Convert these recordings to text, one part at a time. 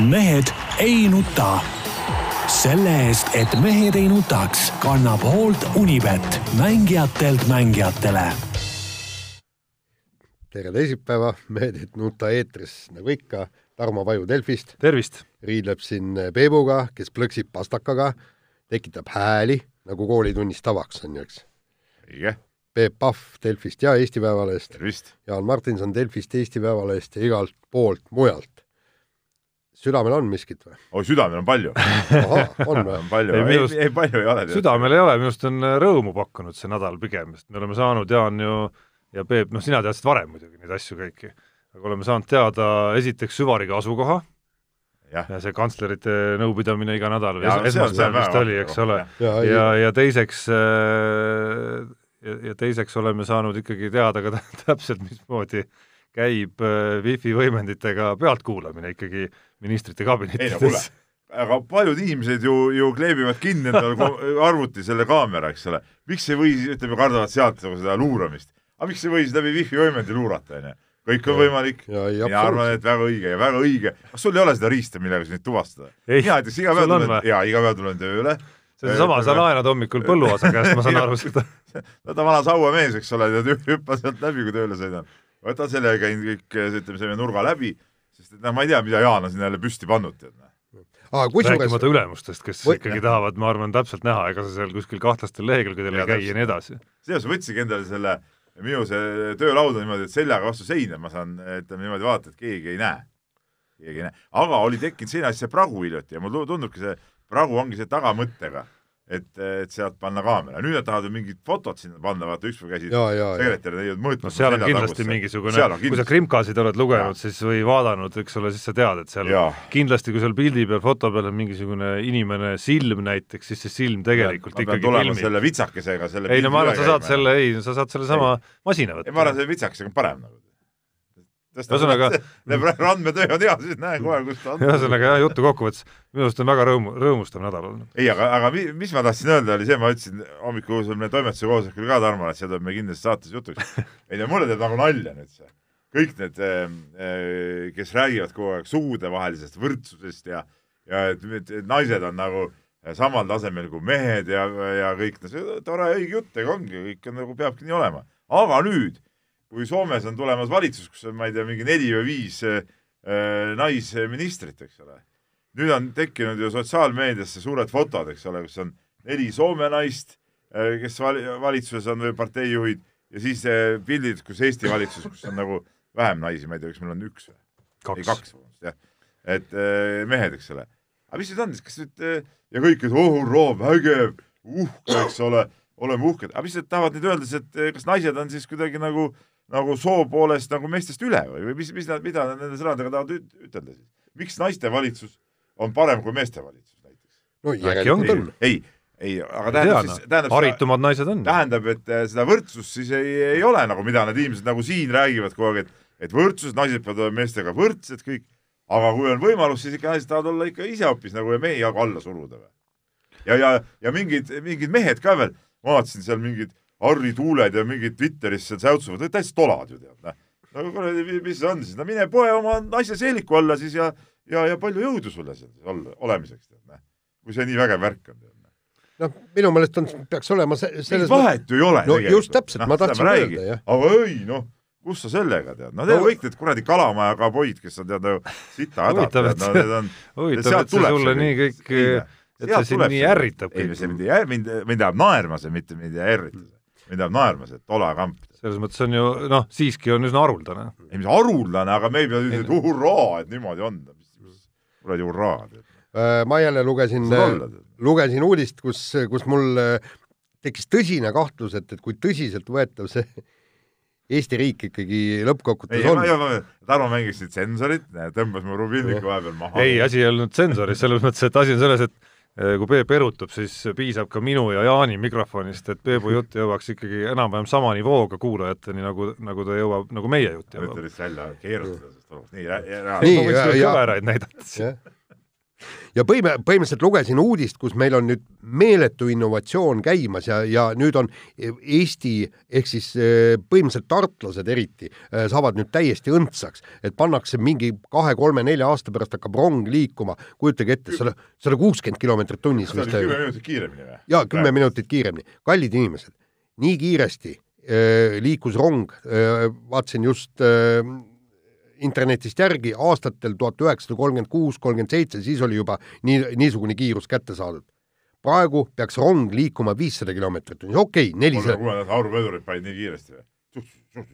mehed ei nuta. selle eest, et mehed ei nutaks, kannab hoolt Unibet, mängijatelt mängijatele. tere teisipäeva, Mehed ei nuta eetris nagu ikka, Tarmo Paju Delfist. tervist! riidleb siin Peebuga, kes plõksib pastakaga, tekitab hääli nagu koolitunnis tavaks on ju, eks. õige. Peep Pahv Delfist ja Eesti Päevalehest. Jaan Martinson Delfist, Eesti Päevalehest ja igalt poolt mujalt. Südamel on miskit või? oi, südamel on palju. on või? on palju, Ei, ei, minust- ei, ei palju ei ole. südamel ei ole, minu arust on rõõmu pakkunud see nädal pigem, sest me oleme saanud, Jaan ju ja Peep, noh, sina teadsid varem muidugi neid asju kõiki, aga oleme saanud teada esiteks süvariigi asukoha jah, ja see kantslerite nõupidamine iga nädal või Jaa, es- see on- see on esmaspäeval vist oli, eks ole, ja, ja, ja, ja teiseks äh, ja, ja teiseks oleme saanud ikkagi teada ka täpselt, mismoodi käib äh, wifi võimenditega pealtkuulamine ikkagi ministrite kabinettides., aga paljud inimesed ju, ju kleebivad kinni endale arvuti selle kaamera, eks ole. miks ei või, ütleme, kardavad sealt nagu seda luuramist. aga miks ei või siis läbi wifi võimendi luurata, onju? kõik on võimalik. ja, ja mina arvan, et väga õige ja väga õige. kas sul ei ole seda riista, millega sa neid tuvastada? Mina näiteks iga päev tulen, jaa, iga päev tulen tööle. see on seesama, sa laenad hommikul põlluaasa käest, ma saan aru seda. no ta vana sauamees, eks ole, ta hüppas sealt läbi, kui tööle sõidan. võtan selle käin kõik, ütleme, selle nurga läbi, sest et noh, ma ei tea, mida Jaan on sinna jälle püsti pannud, tead noh. aa, kusjuures rääkimata ülemustest, kes Või- ikkagi tahavad, ma arvan, täpselt näha, ega sa seal kuskil kahtlastel lehekülgedel ei käi ja nii edasi. seepärast võtsingi endale selle, minu see töölaud on niimoodi, et seljaga vastu seina ma saan, ütleme niimoodi vaadata, et keegi ei näe. keegi ei näe, aga oli tekkinud selline asi, see pragu hiljuti ja mulle tundubki see pragu ongi see tagamõttega, et, et sealt panna kaamera. nüüd nad tahavad ju mingid fotod sinna panna, vaata ükspäev käisid ja, ja, ja sekretär teinud mõõtmas. no seal on kindlasti mingisugune, kui sa krimkasid oled lugenud, siis või vaadanud, eks ole, siis sa tead, et seal Jaa. kindlasti, kui seal pildi peal, foto peal on mingisugune inimene silm näiteks, siis see silm tegelikult pean ikkagi filmib. selle vitsakesega selle ei no ma arvan, sa saad üle selle, ei, sa saad selle sama masina ei, ma võtta arvan, see vitsakesega on parem nagu. Ühesõnaga- randmetöö on hea, siis näen kohe, kus ta on. ühesõnaga jah, jutu kokkuvõttes minu arust on väga rõõmu, rõõmustav nädal olnud. ei, aga, aga mi- mis ma tahtsin öelda, oli see, ma ütlesin hommikul meie toimetuse koosolekul ka Tarmole, et see tuleb meil kindlasti saates jutuks. ei no mulle teeb nagu nalja nüüd see. kõik need, kes räägivad kogu aeg sugudevahelisest võrdsusest ja, ja et, et, et naised on nagu samal tasemel kui mehed ja, ja kõik, no see tore õige jutt, ega ongi, kõik on nagu peabki nii olema. aga nüüd, kui Soomes on tulemas valitsus, kus on, ma ei tea, mingi neli või viis äh, naisministrit, eks ole nüüd on tekkinud ju sotsiaalmeediasse suured fotod, eks ole, kus on neli Soome naist, kes vali- valitsuses on või parteijuhid ja siis eh, pildid, kus Eesti valitsus, kus on nagu vähem naisi, ma ei tea, kas meil on üks või? ei, kaks. jah. et eh, mehed, eks ole. aga mis nüüd on siis, kas nüüd eh, ja kõik, et oh hurraa, vägev, uhke, eks ole, oleme uhked, aga mis nad tahavad nüüd öelda siis, et kas naised on siis kuidagi nagu, nagu soo poolest nagu meestest üle või, või mis, mis nad, mida nad nende sõnadega tahavad üt- ütelda siis? miks naiste valitsus on parem kui meeste valitsus näiteks? no Äkki on. ei, ei, aga ei tea tähendab noh siis, tähendab, haritumad naised on. tähendab, et eh, seda võrdsust siis ei, ei ole nagu, mida need inimesed nagu siin räägivad kogu aeg, et et võrdsus, naised peavad olema meestega võrdsed kõik, aga kui on võimalus, siis ikka naised tahavad olla ikka ise hoopis nagu ja mehi jagu alla suruda või. ja, ja, ja mingid, mingid mehed ka veel, ma vaatasin seal mingid Harri Tuuled ja mingid Twitteris seal säutsuvad, täitsa tolad ju tead, noh. no kuradi, mis see on siis, no mine poe oma naise seeliku alla siis ja, ja, ja palju jõudu sulle seal siis olla, olemiseks, tead, noh. kui see nii vägev värk on, tead. noh, minu meelest on, peaks olema se- mingit selles vahet ju ei ole No just täpselt, ma tahtsin seda öelda, jah. aga ei noh, kus sa sellega tead, no need No- kõik need kuradi Kalamaja kaboid, kes on tead nagu sita hädad, Huvitav, tead, et no see- need on, huvitav, et see sulle nii kõik. et see sind nii ärritab ei, see mind ei, mind, mind ajab naerma see, mitte mind ei ärrita see. Mind ajab naerma see tola kamp. selles mõttes on ju noh, siiski on üsna haruldane. ei, mis haruldane, aga me ei pea ütlema, et hurraa, et niimoodi on. kuradi hurraa. Äh, ma jälle lugesin, lugesin uudist, kus, kus mul äh, tekkis tõsine kahtlus, et, et kui tõsiseltvõetav see Eesti riik ikkagi lõppkokkuvõttes ei, on. Tarmo mängis siit sensorit, tõmbas mu rubilniku vahepeal maha. ei, asi ei olnud tsensoris, selles mõttes, et asi on selles, et kui Peep erutab, siis piisab ka minu ja Jaani mikrofonist, et Peebu jutt jõuaks ikkagi enam-vähem sama nivooga kuulajateni, nagu, nagu ta jõuab, nagu meie jutt jõuab. ütle lihtsalt välja, keerutada olukorrast, nii, ära. Nii, ja- ja- kõveraid näidata. Ja põhime-, põhimõtteliselt lugesin uudist, kus meil on nüüd meeletu innovatsioon käimas ja, ja nüüd on Eesti ehk siis eh, põhimõtteliselt tartlased eriti eh, saavad nüüd täiesti õndsaks, et pannakse mingi kahe-kolme-nelja aasta pärast hakkab rong liikuma, kujutage ette, sada, sada kuuskümmend kilomeetrit tunnis. oli kümme minutit kiiremini või? jaa, kümme minutit kiiremini. kallid inimesed, nii kiiresti äh, liikus rong äh,, vaatasin just äh, internetist järgi aastatel tuhat üheksasada kolmkümmend kuus, kolmkümmend seitse, siis oli juba nii, niisugune kiirus kätte saadud. praegu peaks rong liikuma viissada kilomeetrit tunnis, okei okay,, nelisada. auruvedurid panid nii kiiresti või?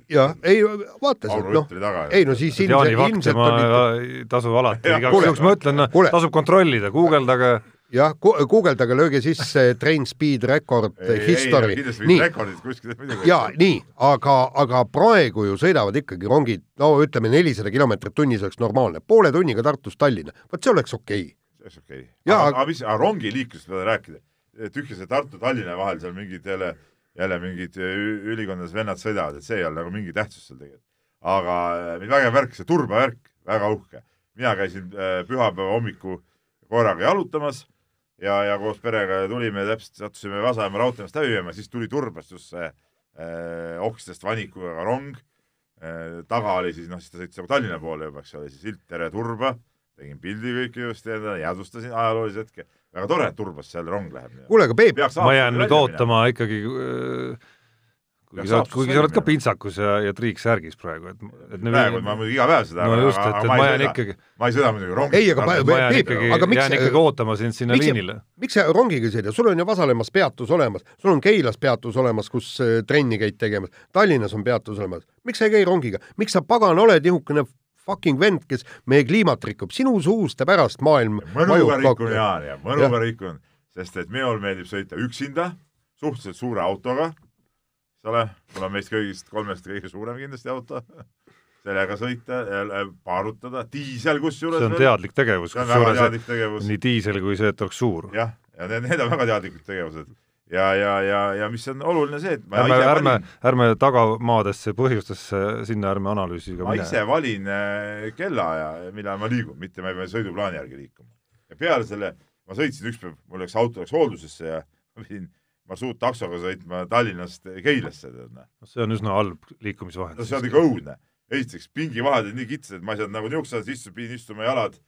jah, ei vaata sealt noh, ei no siis ilmselt, ilmselt on ikka tasub alati, igaks juhuks ma ütlen, tasub kontrollida, guugeldage jah, guugeldage, lööge sisse train speed record ei, history. nii, ja nii, aga, aga praegu ju sõidavad ikkagi rongid, no ütleme, nelisada kilomeetrit tunnis oleks normaalne, poole tunniga Tartust Tallinna, vot see oleks okei. Okay.. see oleks okei. Okay.. aga, aga mis, aga rongiliiklusest peale rääkida, tühja see Tartu-Tallinna vahel seal mingid jälle, jälle mingid ülikondades vennad sõidavad, et see ei ole nagu mingi tähtsus seal tegelikult. aga äh, vägev värk, see turbavärk, väga uhke. mina käisin pühapäeva hommiku korraga jalutamas ja, ja koos perega tulime täpselt, sattusime Vasamäe raudteest läbima, siis tuli turbast just see äh, Oksjast Vanikuga rong äh,. taga oli siis noh, siis ta sõitis nagu Tallinna poole juba, eks ole, siis silt Tere turba, tegin pildi kõik ilusti endale, jäädvustasin ajaloolise hetke. väga tore, et turbast seal rong läheb. kuule, aga Peep, ma jään nüüd ootama minema. ikkagi äh kuigi sa oled, kuigi sa oled ka pintsakus ja, ja triiksärgis praegu, et, et praegu ma muidugi iga päev seda no just, et, et ma jään ikkagi ma ei sõida muidugi rongi. ei, aga ma jään ikkagi, jään ikkagi ootama sind sinna miks, liinile. miks sa rongiga sõida, sul on ju Vasalemmas peatus olemas, sul on Keilas peatus olemas, kus äh, trenni käid tegemas, Tallinnas on peatus olemas, miks sa ei käi rongiga, miks sa pagan oled nihukene fucking vend, kes meie kliimat rikub, sinu suuste pärast maailm mõnuga rikun, Jaan, ja mõnuga rikun, sest et minul meeldib sõita üksinda, suhteliselt suure autoga eks ole, on meist kõigist kolmest kõige suurem kindlasti auto sellega sõita, paarutada, diisel kusjuures. see on teadlik tegevus. tegevus. nii diisel kui see, et oleks suur. jah, ja need, need on väga teadlikud tegevused. ja, ja, ja, ja mis on oluline see, et ärme, ärme, ärme tagamaadesse, põhjustesse, sinna ärme analüüsiga ma mine. ise valin äh, kellaaja, millal ma liigun, mitte ma ei pea sõiduplaani järgi liikuma. ja peale selle ma sõitsin ükspäev, mul läks auto läks hooldusesse ja ma pidin marsruuttaksoga sõitma Tallinnast Keilasse, tead noh. see on üsna halb liikumisvahend. no see on ikka õudne. esiteks pingivahed olid nii kitsad, et ma ei saanud nagu niisuguse asja sisse, pidin istuma jalad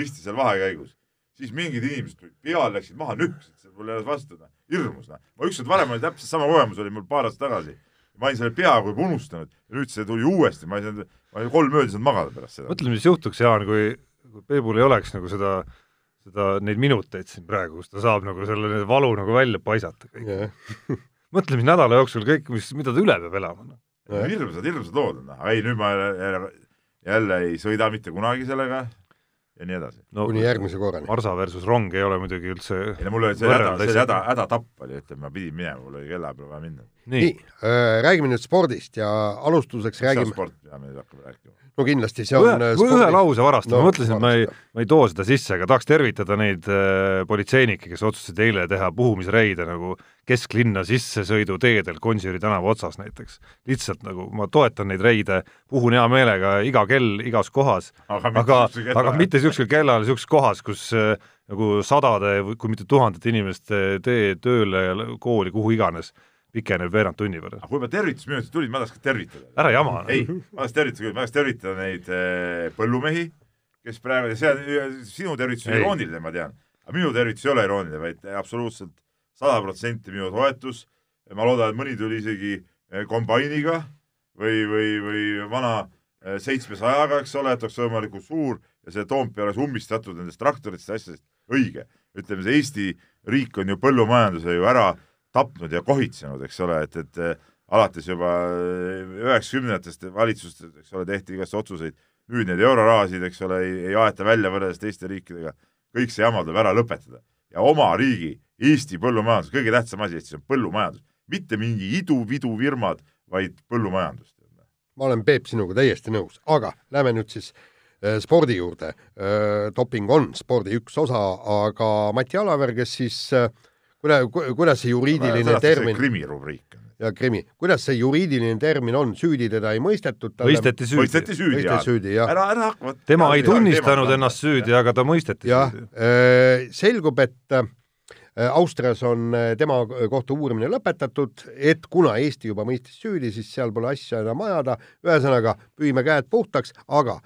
risti seal vahekäigus. siis mingid inimesed tulid peale, läksid maha, nühkisid mulle vastu, noh, hirmus noh. ma ükskord varem oli täpselt sama kogemus oli mul paar aastat tagasi. ma olin selle peaaegu juba unustanud nüüd see tuli uuesti, ma ei saanud, ma olin kolm ööd ei saanud magada pärast seda. mõtle, mis juhtuks, Jaan, kui, kui Peebul ei oleks nagu seda äh, seda, neid minuteid siin praegu, kus ta saab nagu selle valu nagu välja paisata kõik yeah. mõtle, mis nädala jooksul kõik, mis, mida ta üle peab elama no.. hirmsad, hirmsad lood on, ei nüüd ma jälle, jälle ei sõida mitte kunagi sellega ja nii edasi no,. kuni järgmise korrani. Marsa versus rong ei ole muidugi üldse ei no mul oli see häda, see häda, hädatapp oli, ütleme, ma pidin minema, mul oli kella peale vaja minna. Nii, nii, äh, räägime nüüd spordist ja alustuseks mis räägime sport, mida me nüüd hakkame rääkima? no kindlasti see on ühe, ühe lause varast no,, ma mõtlesin, et ma ei, ma ei too seda sisse, aga tahaks tervitada neid äh, politseinikke, kes otsustasid eile teha puhumisreide nagu kesklinna sissesõiduteedel Gonsiori tänava otsas näiteks. lihtsalt nagu ma toetan neid reide, puhun hea meelega iga kell igas kohas, aga, aga, aga mitte niisugusel kellal, niisuguses kohas, kus äh, nagu sadade, kui mitte tuhandete inimeste tee tööle ja kooli, kuhu iganes pikeneb veerand tunni võrra. aga kui juba tervitusminutid tulid, ma tahaks ka tervitada. ära jama no.. ei, ma tahaks tervitada küll, ma tahaks tervitada neid äh, põllumehi, kes praegu, see on, sinu tervitus on irooniline, ma tean, aga minu tervitus ei ole irooniline, vaid absoluutselt sada protsenti minu toetus. ma loodan, et mõni tuli isegi äh, kombainiga või, või, või vana äh, seitsmesajaga, eks ole, et oleks võimalikult suur ja see Toompea oleks ummistatud nendest traktoritest ja asjadest. õige, ütleme, see Eesti riik on ju põllumajanduse ju ära tapnud ja kohitsenud, eks ole, et, et eh, alates juba eh, üheksakümnendatest valitsustest, eks ole, tehti igast otsuseid, nüüd neid eurorahasid, eks ole, ei, aeta välja võrreldes teiste riikidega, kõik see jama tuleb ära lõpetada. ja oma riigi, Eesti põllumajandus, kõige tähtsam asi Eestis on põllumajandus, mitte mingi idu-vidu firmad, vaid põllumajandus. ma olen, Peep, sinuga täiesti nõus, aga lähme nüüd siis äh, spordi juurde äh,. doping on spordi üks osa, aga Mati Alaver, kes siis äh, kuidas see juriidiline termin krimirubriik on. ja krimi, kuidas see juriidiline termin on, süüdi teda ei mõistetud? mõisteti süüdi. mõisteti süüdi, mõisteti süüdi, jah. ära, ära hakka tema ei tunnistanud ennast süüdi, aga ta mõisteti jah, süüdi. äh, selgub, et äh, Austrias on äh, tema kohta uurimine lõpetatud, et kuna Eesti juba mõistis süüdi, siis seal pole asja enam ajada, ühesõnaga püüime käed puhtaks, aga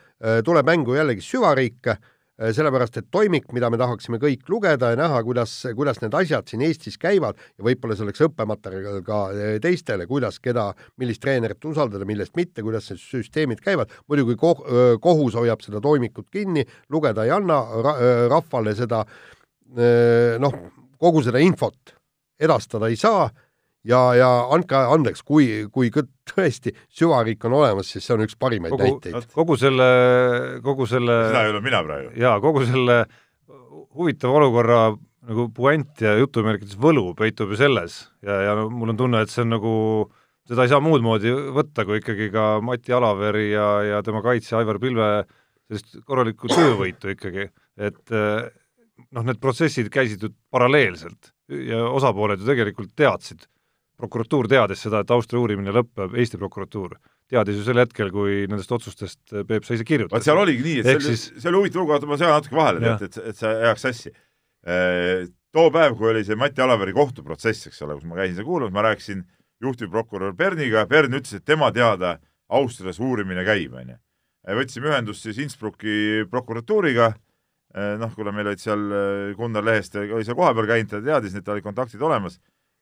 tuleb mängu jällegi süvariik sellepärast et toimik, mida me tahaksime kõik lugeda ja näha, kuidas, kuidas need asjad siin Eestis käivad ja võib-olla see oleks õppematerjal ka äh, teistele, kuidas, keda, millist treenerit usaldada, millest mitte, kuidas need süsteemid käivad, muidugi ko-, kohus hoiab seda toimikut kinni, lugeda ei anna ra, rahvale seda noh, kogu seda infot edastada ei saa ja, ja andke andeks, kui, kui tõesti süvariik on olemas, siis see on üks parimaid kogu, näiteid. kogu selle, kogu selle seda ei ole mina praegu. jaa, kogu selle huvitava olukorra nagu puänt ja jutumärkides võlu peitub ju selles ja, ja mul on tunne, et see on nagu, seda ei saa muud moodi võtta, kui ikkagi ka Mati Alaveri ja, ja tema kaitsja Aivar Pilve sellist korralikku töövõitu ikkagi, et noh, need protsessid käisid ju paralleelselt ja osapooled ju tegelikult teadsid prokuratuur teadis seda, et Austria uurimine lõpeb, Eesti prokuratuur teadis ju sel hetkel, kui nendest otsustest Peep sai ise kirjutada. seal oligi nii, et see oli, siis... see oli huvitav lugu, oota ma segan natuke vahele, et, et, et see jääks sassi. Äh, too päev, kui oli see Mati Alaveri kohtuprotsess, eks ole, kus ma käisin seda kuulamas, ma rääkisin juhtivprokurör Berniga, Bern ütles, et tema teada Austrias uurimine käib, onju. võtsime ühendust siis Innsbrucki prokuratuuriga, noh, kuna meil olid seal Gunnar Lehest oli seal kohapeal käinud, ta teadis, et tal olid kontaktid olemas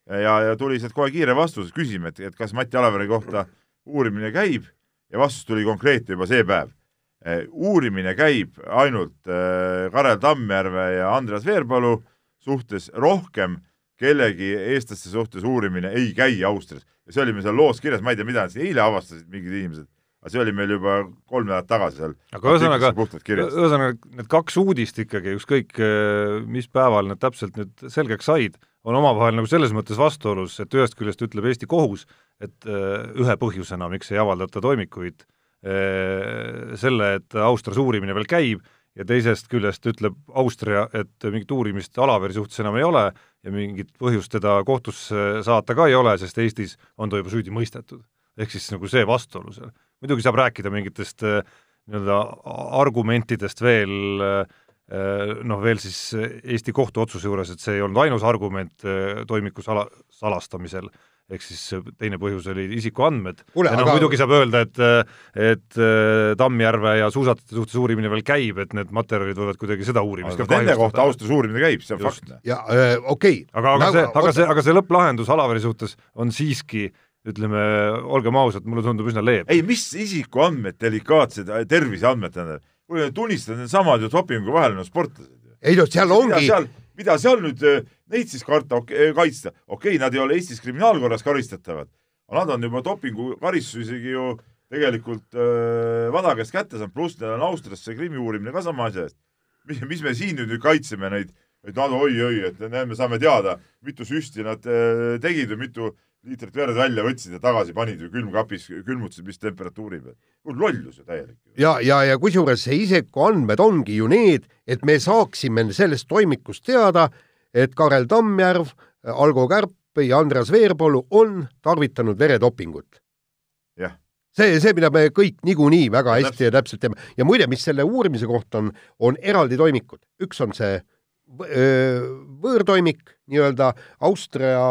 ja, ja tuli sealt kohe kiire vastus, küsime, et, et kas Mati Alaveri kohta uurimine käib ja vastus tuli konkreetne juba see päev. Eh, uurimine käib ainult eh, Karel Tammjärve ja Andreas Veerpalu suhtes, rohkem kellegi eestlaste suhtes uurimine ei käi Austrias. ja see oli meil seal loos kirjas, ma ei tea, mida nad siin eile avastasid, mingid inimesed, aga see oli meil juba kolm nädalat tagasi seal. aga ühesõnaga, ühesõnaga need kaks uudist ikkagi, ükskõik eh, mis päeval need täpselt nüüd selgeks said, on omavahel nagu selles mõttes vastuolus, et ühest küljest ütleb Eesti kohus, et äh, ühe põhjusena, miks ei avaldata toimikuid, äh, selle, et Austrias uurimine veel käib, ja teisest küljest ütleb Austria, et mingit uurimist Alaveri suhtes enam ei ole ja mingit põhjust teda kohtusse saata ka ei ole, sest Eestis on ta juba süüdi mõistetud. ehk siis nagu see vastuolu seal. muidugi saab rääkida mingitest äh, nii-öelda argumentidest veel äh, noh, veel siis Eesti kohtuotsuse juures, et see ei olnud ainus argument äh, toimiku sala, salastamisel, ehk siis teine põhjus oli isikuandmed. ja noh aga..., muidugi saab öelda, et et äh, Tammjärve ja suusatajate suhtes uurimine veel käib, et need materjalid võivad kuidagi seda uurimist aga ka nende kohta austus uurimine käib, see on Just. fakt. ja äh, okei okay.. aga, aga nagu, see, aga see, aga see lõpplahendus Alaveri suhtes on siiski ütleme, olgem ausad, mulle tundub üsna leeb. ei, mis isikuandmed, delikaatsed terviseandmed tähendab kuule, tunnistad, needsamad ju dopingu vahel on sportlased. ei no seal ongi. mida seal nüüd, äh, neid siis karta okay,, äh, kaitsta, okei okay,, nad ei ole Eestis kriminaalkorras karistatavad, aga nad on juba dopingukaristusi isegi ju tegelikult äh, vana käest kätte saanud, pluss neil on Austrias see krimi uurimine ka sama asja eest. mis, mis me siin nüüd, nüüd kaitseme neid, et nad oi-oi, et näe, me saame teada, mitu süsti nad äh, tegid või mitu liitrit verd välja võtsid ja tagasi panid ju külmkapis, külmutasid mis temperatuuri peal. lollus ju täielik. ja, ja, ja kusjuures see isikuandmed ongi ju need, et me saaksime sellest toimikust teada, et Karel Tammjärv, Algo Kärp ja Andreas Veerpalu on tarvitanud veredopingut. see, see, mida me kõik niikuinii väga hästi ja täpselt teame ja muide, mis selle uurimise kohta on, on eraldi toimikud, üks on see võõrtoimik, nii-öelda Austria,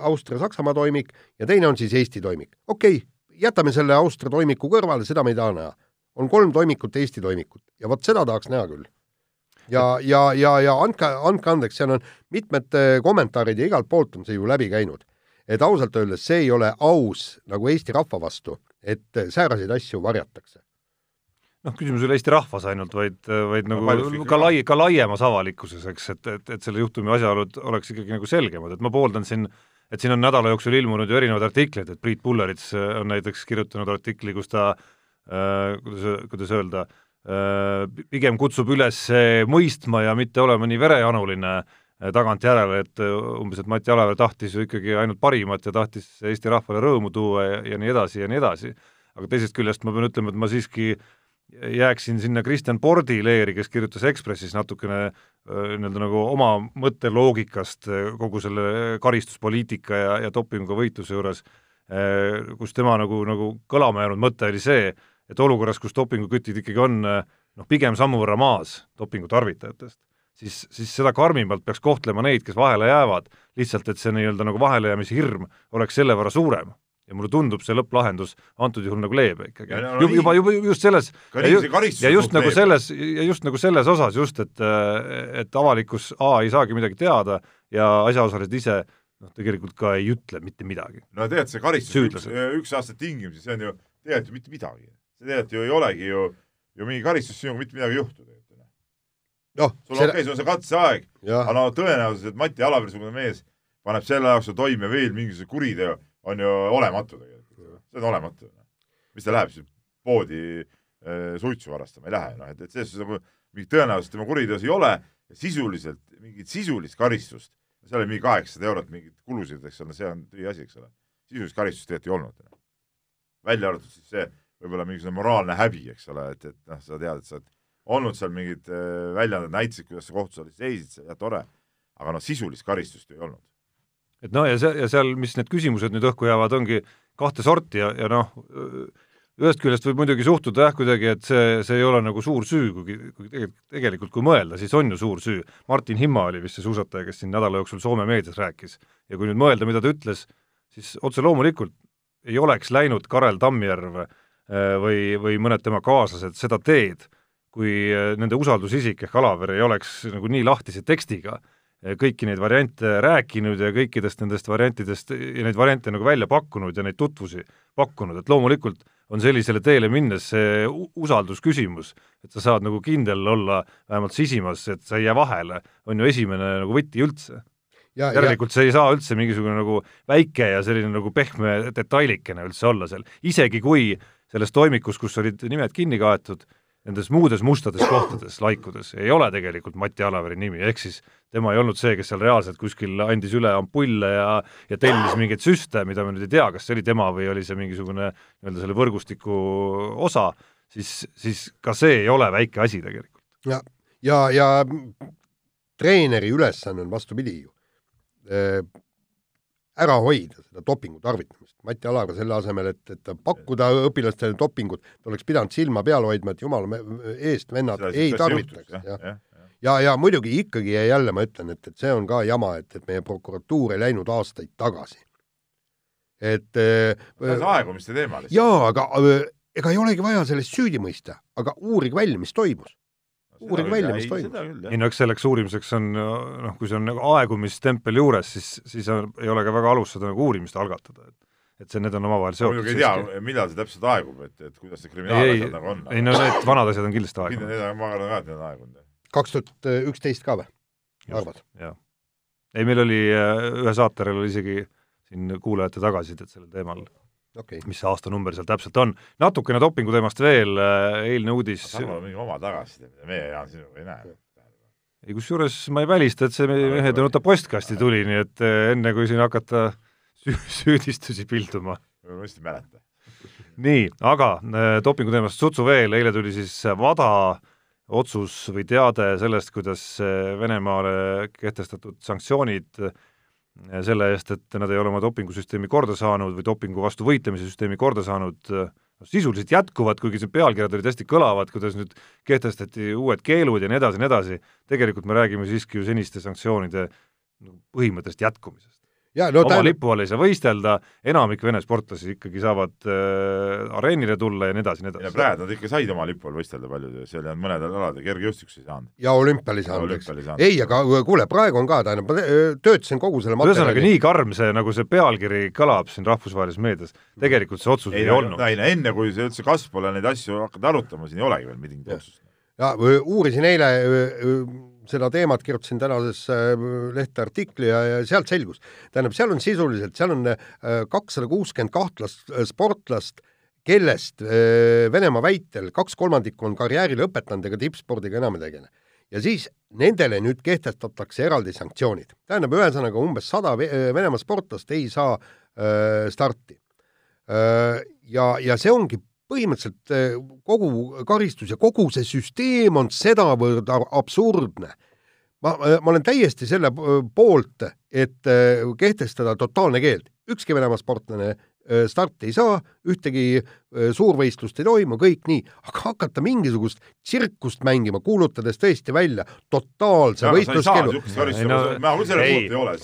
Austria-Saksamaa toimik ja teine on siis Eesti toimik. okei okay,, jätame selle Austria toimiku kõrvale, seda me ei taha näha. on kolm toimikut, Eesti toimikut ja vot seda tahaks näha küll. ja, ja, ja, ja andke, andke andeks, seal on mitmed kommentaarid ja igalt poolt on see ju läbi käinud. et ausalt öeldes see ei ole aus nagu Eesti rahva vastu, et sääraseid asju varjatakse noh, küsimus ei ole Eesti rahvas ainult, vaid, vaid nagu no, ka lai-, ka laiemas avalikkuses, eks, et, et, et selle juhtumi asjaolud oleks ikkagi nagu selgemad, et ma pooldan siin et siin on nädala jooksul ilmunud ju erinevaid artikleid, et Priit Pullerits on näiteks kirjutanud artikli, kus ta äh, kuidas, kuidas öelda äh,, pigem kutsub üles mõistma ja mitte olema nii verejanuline äh, tagantjärele, et umbes, et Mati Alaver tahtis ju ikkagi ainult parimat ja tahtis Eesti rahvale rõõmu tuua ja, ja nii edasi ja nii edasi. aga teisest küljest ma pean ütlema, et ma siiski äh, jääksin sinna Kristjan Pordi leeri, kes kirjutas Ekspressis natukene nii-öelda nagu oma mõtteloogikast kogu selle karistuspoliitika ja, ja dopinguga võitluse juures, kus tema nagu, nagu kõlama jäänud mõte oli see, et olukorras, kus dopingukütid ikkagi on noh, pigem sammu võrra maas dopingu tarvitajatest, siis, siis seda karmimalt peaks kohtlema neid, kes vahele jäävad, lihtsalt et see nii-öelda nagu vahelejäämise hirm oleks selle võrra suurem ja mulle tundub see lõpplahendus antud juhul nagu leebe ikkagi. No, juba, juba, juba just selles ja, ju, ja just nagu leebe. selles, ja just nagu selles osas just, et, et avalikkus A ei saagi midagi teada ja asjaosalised ise noh, tegelikult ka ei ütle mitte midagi. no tegelikult see karistus üks, üks aasta tingimisi, see on ju tegelikult ju mitte midagi. see tegelikult ju ei olegi ju, ju mingi karistus, sinuga mitte midagi ei juhtu noh, sul on okei okay,, sul on see katseaeg, aga no tõenäosus, et Mati Alavere-sugune mees paneb selle jooksul toime veel mingisuguse kuriteo, on ju olematu tegelikult. see on olematu. mis ta läheb siis poodi äh, suitsu varastama, ei lähe, noh, et, et selles suhtes nagu mingit tõenäosust tema kuriteos ei ole sisuliselt mingit sisulist karistust, seal oli mingi kaheksasada eurot mingeid kulusid, eks ole, see on tühiasi, eks ole. sisulist karistust tegelikult ei olnud. välja arvatud siis see võib-olla mingisugune moraalne häbi, eks ole, et, et noh, sa tead, et sa oled olnud seal mingid äh, väljaanded, näitasid, kuidas sa kohtusaalis seisid ja tore, aga noh, sisulist karistust ju ei olnud. Et noh, ja see, ja seal, mis need küsimused nüüd õhku jäävad, ongi kahte sorti ja, ja noh, ühest küljest võib muidugi suhtuda jah, kuidagi, et see, see ei ole nagu suur süü, kuigi, tegelikult, tegelikult kui mõelda, siis on ju suur süü. Martin Himma oli vist see suusataja, kes siin nädala jooksul Soome meedias rääkis ja kui nüüd mõelda, mida ta ütles, siis otse loomulikult ei oleks läinud Karel Tammjärv äh, või, või mõned tema kaaslased seda teed, kui äh, nende usaldusisik ehk Alaver ei oleks nagu nii lahtise tekstiga kõiki neid variante rääkinud ja kõikidest nendest variantidest ja neid variante nagu välja pakkunud ja neid tutvusi pakkunud, et loomulikult on sellisele teele minnes see usaldusküsimus, et sa saad nagu kindel olla vähemalt sisimas, et sa ei jää vahele, on ju esimene nagu võti üldse. järelikult ja. see ei saa üldse mingisugune nagu väike ja selline nagu pehme detailikene üldse olla seal, isegi kui selles toimikus, kus olid nimed kinni kaetud, nendes muudes mustades kohtades, laikudes, ei ole tegelikult Mati Alaveri nimi, ehk siis tema ei olnud see, kes seal reaalselt kuskil andis üle ampulle ja ja tellis mingeid süste, mida me nüüd ei tea, kas see oli tema või oli see mingisugune nii-öelda selle võrgustiku osa, siis, siis ka see ei ole väike asi tegelikult. ja, ja, ja treeneri ülesanne on vastupidi ju ära hoida seda dopingu tarvitamist. Mati Alaga selle asemel, et, et pakkuda õpilastele dopingut, ta oleks pidanud silma peal hoidma, et jumala eest vennad Seda, ei tarvitaks, jah ja. ja, ja, ja, ja muidugi ikkagi ja jälle ma ütlen, et, et see on ka jama, et, et meie prokuratuur ei läinud aastaid tagasi. et äh, see on aegumiste teema lihtsalt. jaa, aga äh, ega ei olegi vaja sellest süüdi mõista, aga uurige välja, mis toimus uurige välja, mis toimub. ei no eks selleks uurimiseks on noh, kui see on nagu aegumistempel juures, siis, siis on, ei ole ka väga alust seda nagu uurimist algatada, et et see, need on omavahel seotud. muidugi ei tea, millal see täpselt aegub, et, et kuidas see kriminaalasjad nagu on. ei no need vanad asjad on kindlasti aegunud. Need on, ma arvan ka, et need on aegunud. kaks tuhat üksteist ka või? arvad? jah. ei, meil oli äh, ühe saaterel oli isegi siin kuulajate tagasisidet sellel teemal okay.. mis see aastanumber seal täpselt on. natukene dopingu teemast veel, äh, eilne uudis. Tarmo on mingi oma tagasiside, mida meie Jaan sinuga ei näe. ei, kusjuures ma ei välista, et see Mehed ei nuta postkasti tuli, nii et äh, enne kui siin hakata sü süüdistusi pilduma. ma vist ei mäleta. nii, aga äh, dopingu teemast sutsu veel, eile tuli siis WADA otsus või teade sellest, kuidas Venemaale kehtestatud sanktsioonid selle eest, et nad ei ole oma dopingusüsteemi korda saanud või dopingu vastu võitlemise süsteemi korda saanud, noh sisuliselt jätkuvad, kuigi see pealkirjad olid hästi kõlavad, kuidas nüüd kehtestati uued keelud ja nii edasi ja nii edasi, tegelikult me räägime siiski ju seniste sanktsioonide nagu põhimõtteliselt jätkumisest ja, no, oma lipu all ei saa võistelda, enamik Vene sportlasi ikkagi saavad äh, areenile tulla ja nii edasi, nii edasi. ja praegu nad ikka said oma lipu all võistelda paljud, seal on mõned alad, kergejõustikus ei saanud. ja olümpial ei saanud, eks. ei, aga kuule, praegu on ka, tähendab, ma töötasin kogu selle materjali ühesõnaga nii karm see, nagu see pealkiri kõlab siin rahvusvahelises meedias, tegelikult see otsus ei, ei olnud. ei no enne, kui see üldse kasv pole neid asju hakata arutama, siin ei olegi veel mingit otsust. ja uurisin eile seda teemat kirjutasin tänasesse äh, lehte artikli ja, ja sealt selgus. tähendab, seal on sisuliselt, seal on äh, kakssada kuuskümmend kahtlast äh, sportlast, kellest Venemaa väitel kaks kolmandikku on karjääri lõpetanud ega tippspordiga enam ei tegele. ja siis nendele nüüd kehtestatakse eraldi sanktsioonid. tähendab, ühesõnaga umbes sada Venemaa sportlast ei saa starti. ja, ja see ongi põhimõtteliselt eh, kogu karistus ja kogu see süsteem on sedavõrd absurdne. ma, ma olen täiesti selle poolt, et eh, kehtestada totaalne keeld. ükski Venemaa sportlane eh, starti ei saa, ühtegi eh, suurvõistlust ei toimu, kõik nii, aga hakata mingisugust tsirkust mängima, kuulutades tõesti välja totaalse võistluskeelu.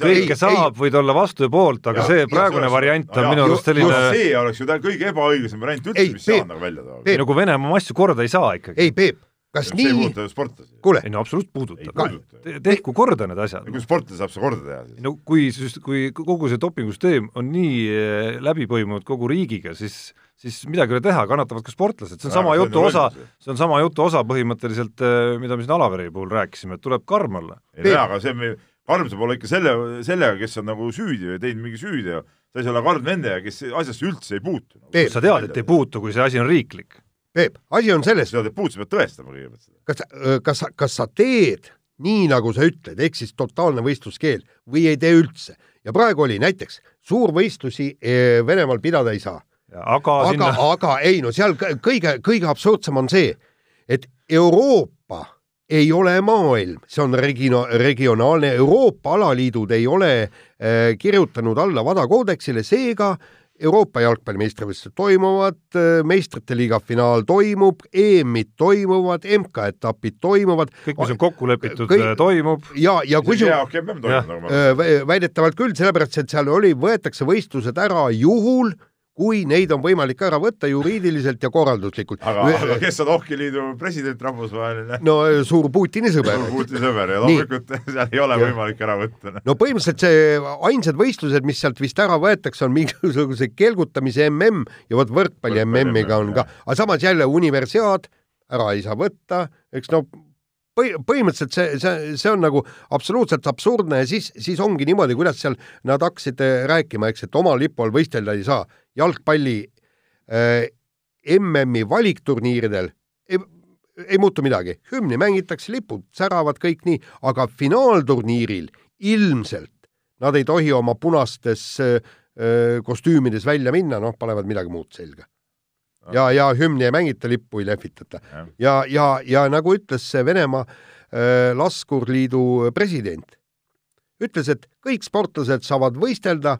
Kõike saab, võid olla vastu ja poolt, aga Jaa, see praegune see- variant on Jaa, minu arust selline, see oleks ju kõige ebaõiglasem variant üldse Ei,, mis saab nagu välja. Peep, nagu Venemaa asju korda ei saa ikkagi. ei, Peep, kas see ei nii, puuduta ju sportlasi. kuule ei, no absoluutselt ei puudutab. puuduta. tehku korda need asjad. kui sportlane saab seda korda teha, siis no kui, kui kogu see dopingusüsteem on nii eh, läbi põimunud kogu riigiga, siis, siis midagi ei ole teha, kannatavad ka sportlased, see on sama see on jutu ju osa see on sama jutu osa põhimõtteliselt, mida me siin Alaveri puhul rääkisime, et tuleb karm olla. ei jaa, aga see, karm saab olla ikka selle, sellega, kes on nagu süüdi või teinud mingi süüteo. sa ei saa olla karm nendega, kes asjasse üldse ei puutu. Sa tead, et ei puutu, kui see asi on riiklik. Peep, asi on selles, et puutu, sa pead tõestama kõigepealt seda. kas, kas, kas sa teed nii, nagu sa ütled, ehk siis totaalne võistluskeel või ei tee üldse ja praegu oli näiteks suurvõistlusi eh, Venemaal pidada ei saa, aga aga sinna,, aga ei no seal kõ- kõige, kõige absurdsem on see, et Euroopa ei ole maailm, see on regino-, regionaalne, Euroopa alaliidud ei ole eh, kirjutanud alla WADA koodeksile, seega Euroopa jalgpalli meistrivõistlused toimuvad, meistrite liiga finaal toimub, EM-id toimuvad, MK-etapid toimuvad kõik, mis on kokku lepitud kõik- kõik..., toimub. ja, ja kui see su hea okei, peame Jah. toimuma, ma Öö, vä- väidetavalt küll, sellepärast et seal oli, võetakse võistlused ära juhul, kui neid on võimalik ära võtta juriidiliselt ja korralduslikult. aga, aga kes on Hockeyliidu president rahvusvaheline? no suur Putini sõber. Putini sõber ja loomulikult seal ei ole Jah. võimalik ära võtta. no põhimõtteliselt see ainsad võistlused, mis sealt vist ära võetakse, on mingisuguse kelgutamise mm ja vot võrkpalli MM-iga on MM, ka, aga samas jälle universiaad ära ei saa võtta, eks no põhi-, põhimõtteliselt see, see, see on nagu absoluutselt absurdne ja siis, siis ongi niimoodi, kuidas seal nad hakkasid eh, rääkima, eks, et oma lipu all võistelda ei saa. jalgpalli äh, MM-i valikturniiridel ei, ei muutu midagi, hümni mängitakse, lipud säravad kõik nii, aga finaalturniiril ilmselt nad ei tohi oma punastes äh, äh, kostüümides välja minna, noh, panevad midagi muud selga. ja, ja hümni ei mängita, lippu ei lehvitata Jah. ja, ja, ja nagu ütles see Venemaa äh, laskurliidu president, ütles, et kõik sportlased saavad võistelda,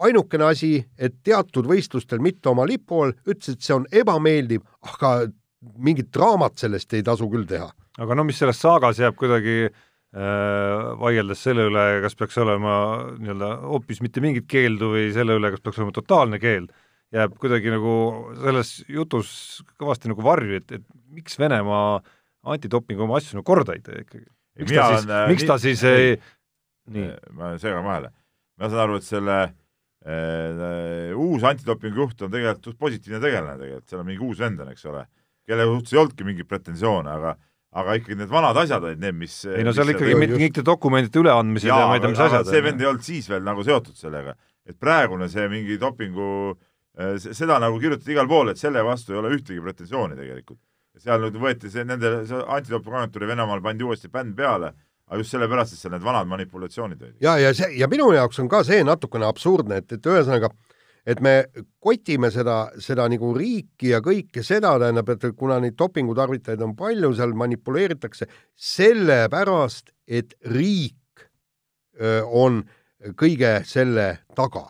ainukene asi, et teatud võistlustel mitte oma lipu all, ütles, et see on ebameeldiv, aga mingit draamat sellest ei tasu küll teha. aga no mis selles saagas jääb kuidagi äh, vaieldes selle üle, kas peaks olema nii-öelda hoopis mitte mingit keeldu või selle üle, kas peaks olema totaalne keeld, jääb kuidagi nagu selles jutus kõvasti nagu varju, et, et miks Venemaa antidopingu oma asju nagu korda ei tee ikkagi. miks ta siis, miks ta siis ei, nii, ma segan vahele. ma saan aru, et selle äh, uus antidopingu juht on tegelikult suht positiivne tegelane tegelikult, seal on mingi uus vend on, eks ole, kelle suhtes ei olnudki mingeid pretensioone, aga aga ikkagi need vanad asjad olid need, mis ei no seal mis ikkagi just- mingite dokumentide üleandmised ja, ma ei tea, mis asjad see vend ei olnud siis veel nagu seotud sellega, et praegune see mingi dopingu, seda nagu kirjutati igal pool, et selle vastu ei ole ühtegi pretensiooni tegelikult. seal nüüd võeti see nende, see antidopinguagentuuri Venemaal pandi uuesti bänd peale, aga just sellepärast, et seal need vanad manipulatsioonid olid. ja, ja see ja minu jaoks on ka see natukene absurdne, et, et ühesõnaga, et me kotime seda, seda nagu riiki ja kõike seda, tähendab, et kuna neid dopingutarvitajaid on palju, seal manipuleeritakse sellepärast, et riik öö, on kõige selle taga.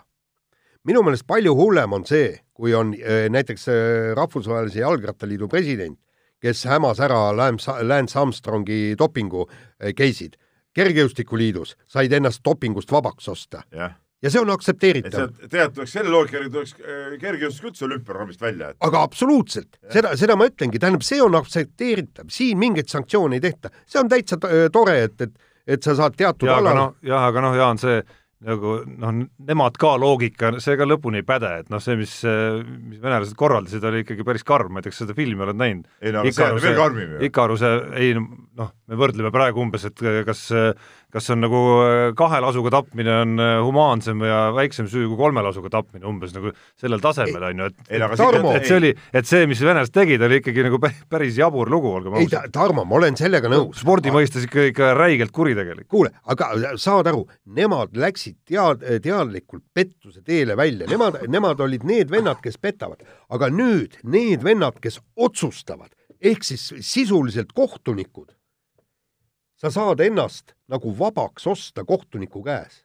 Minu meelest palju hullem on see, kui on öö, näiteks öö, Rahvusvahelise Jalgrattaliidu president, kes hämas ära Lance Armstrongi dopingu öö, case'id. Kergejõustikuliidus said ennast dopingust vabaks osta. Jah, ja see on aktsepteeritav, tegelikult tuleks selle loogika järgi tuleks äh, kergejõustik üldse olümpiaprogrammist välja, et aga absoluutselt, seda, seda ma ütlengi, tähendab, see on aktsepteeritav, siin mingeid sanktsioone ei tehta, see on täitsa tore, et, et, et sa saad teatud jaa, aga alal noh, jah, aga noh, Jaan, see nagu noh, nemad ka loogika, see ka lõpuni ei päde, et noh, see, mis, mis venelased korraldasid, oli ikkagi päris karm, ma ei tea, kas seda filmi oled näinud? ei no aga see on veel karmim ju. Ikaruse, ei noh, me võrdleme praegu umbes, et kas, kas on nagu kahe lasuga tapmine on humaansem ja väiksem süü kui kolme lasuga tapmine umbes nagu sellel tasemel on ju, et ei aga Tarmo! et see oli, et see, mis venelased tegid, oli ikkagi nagu pä- päris jabur lugu, olgem ei ta, ausad. Tarmo, ma olen sellega nõus. spordi mõistes ikka, ikka räigelt kuritegelik. kuule, aga saad aru, nemad läksid läksid tead-, teadlikult pettuse teele välja, nemad, nemad olid need vennad, kes petavad, aga nüüd need vennad, kes otsustavad, ehk siis sisuliselt kohtunikud, sa saad ennast nagu vabaks osta kohtuniku käes.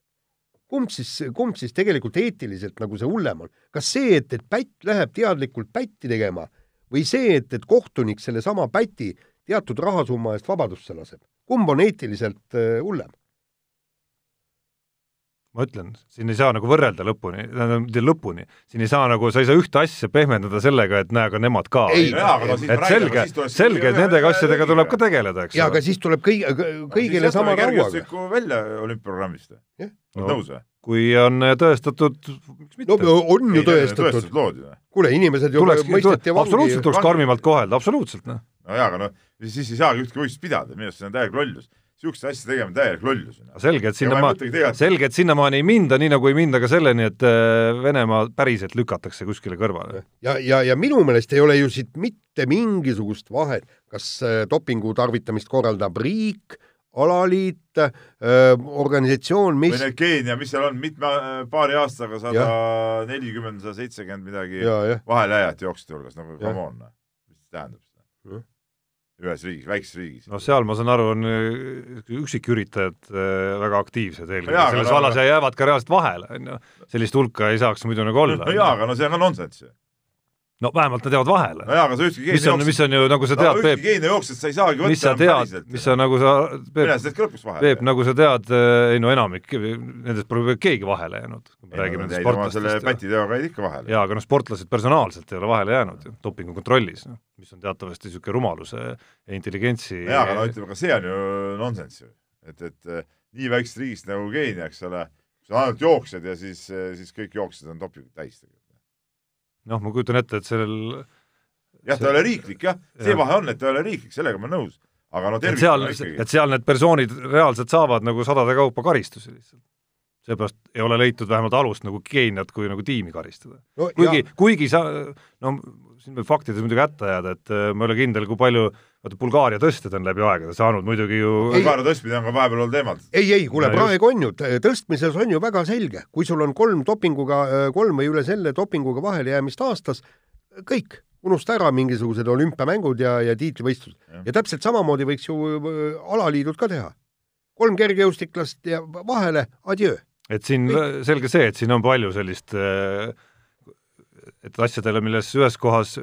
kumb siis, kumb siis tegelikult eetiliselt nagu see hullem on, kas see, et, et pätt läheb teadlikult pätti tegema või see, et, et kohtunik sellesama päti teatud rahasumma eest vabadusse laseb, kumb on eetiliselt äh, hullem? Ma ütlen, siin ei saa nagu võrrelda lõpuni, tähendab lõpuni, siin ei saa nagu, sa ei saa ühte asja pehmendada sellega, et näe, aga nemad ka. et selge, selge, et nende asjadega tuleb ka tegeleda, eks jaa, aga siis tuleb kõigi, kõigile sama rauaga. välja olümpiaprogrammist, oled nõus või? kui on tõestatud, miks mitte? no on ju tõestatud. kuule, inimesed ju mõisteti vangi. absoluutselt tuleks karmimalt kohelda, absoluutselt, noh. no jaa, aga noh, siis ei saagi ühtki võistlust pidada, minu arust see on täielik lollus niisuguste asjade tegemine täielik lollus. selge, et sinnamaani, selge, et sinnamaani ei minda, nii nagu ei minda ka selleni, et äh, Venemaa päriselt lükatakse kuskile kõrvale. ja, ja, ja minu meelest ei ole ju siit mitte mingisugust vahet, kas äh, dopingu tarvitamist korraldab riik, alaliit, äh, organisatsioon, mis või need Keenia, mis seal on, mitme, paari aastaga sada nelikümmend, sada seitsekümmend midagi vahelejääjat jooksjate hulgas, nagu come on, noh. mis tähendab seda? Ühes riigis, väikses riigis. no seal, ma saan aru, on äh, üksiküritajad äh, väga aktiivsed eelkõige selles vallas ja jäävad ka reaalselt vahele, on ju. sellist hulka ei saaks muidu nagu olla. no jaa, aga no see on ka nonsenss ju no vähemalt nad jäävad vahele. no jaa, aga sa ühtki mis on, mis on ju, nagu sa tead Peep geene jooksjat sa ei saagi võtta mis sa tead, mis sa nagu sa, Peep, Peep, nagu sa tead, äh, ei no enamik, nendest pole keegi vahele jäänud. räägime nendest sportlastest. selle pätiteoga jäid ikka vahele. jaa, aga noh, sportlased personaalselt ei ole vahele jäänud ju, dopingukontrollis, noh, mis on teatavasti niisugune rumaluse ja intelligentsi jaa, aga no ütleme, aga see on ju nonsenss ju. et, et äh, nii väiksest riigist nagu Keenia, eks ole, sa ainult jooksed ja siis, siis kõik jooksjad on dopingut täis tegelikult. Noh, ma kujutan ette, et sellel jah, ta ei ole riiklik jah, see ja. vahe on, et ta ei ole riiklik, sellega ma olen nõus. aga no tervikuna seal, ikkagi. et seal need persoonid reaalselt saavad nagu sadade kaupa karistusi lihtsalt. seepärast ei ole leitud vähemalt alust nagu Keeniat kui nagu tiimi karistada no,. kuigi, kuigi sa, no siin võib faktides muidugi hätta jääda, et äh, ma ei ole kindel, kui palju vaata Bulgaaria tõstjad on läbi aegade saanud muidugi ju Bulgaaria tõstmine on ka vahepeal olnud teemalt. ei, ei, kuule, praegu on ju, tõstmises on ju väga selge, kui sul on kolm dopinguga, kolm või üle selle dopinguga vahelejäämist aastas, kõik unusta ära mingisugused olümpiamängud ja, ja tiitlivõistlused. ja täpselt samamoodi võiks ju äh, alaliidud ka teha. kolm kergejõustiklast ja vahele, adjöö. et siin Kõik. selge see, et siin on palju sellist äh, et asjadele, milles ühes kohas,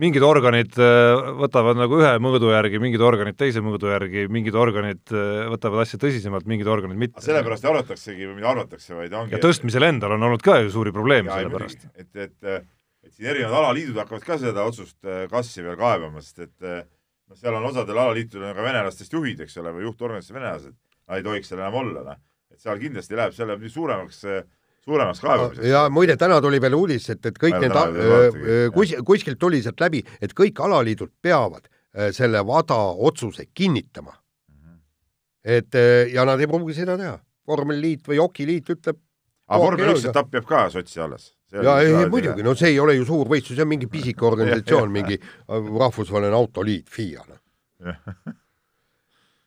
mingid organid äh, võtavad nagu ühe mõõdu järgi, mingid organid teise mõõdu järgi, mingid organid võtavad asja tõsisemalt, mingid organid mitte. sellepärast arvataksegi või mida arvatakse, vaid ongi ja tõstmisel endal on olnud ka ju suuri probleeme selle pärast. et, et et siin erinevad alaliidud hakkavad ka seda otsust äh, kassi veel kaebama, sest et äh, noh, seal on osadel alaliitudel ka venelastest juhid, eks ole, või juhtorganitest venelased, nad ei tohiks seal enam olla, noh. et seal kindlasti läheb selle suuremaks äh, suuremaks kaebamiseks. ja muide, täna tuli veel uudis, et, et kõik need, kus, kuskilt tuli sealt läbi, et kõik alaliidud peavad selle WADA otsuse kinnitama. Mm. -hmm. et ja nad ei pruugi seda teha. vormeliliit või jokiliit ütleb. aga vormel üks etapp jääb ka sotsi alles. Ja ei, ei muidugi, no see ei ole ju suur võistlus, see on mingi pisike organisatsioon, mingi äh, rahvusvaheline autoliit, FIA no..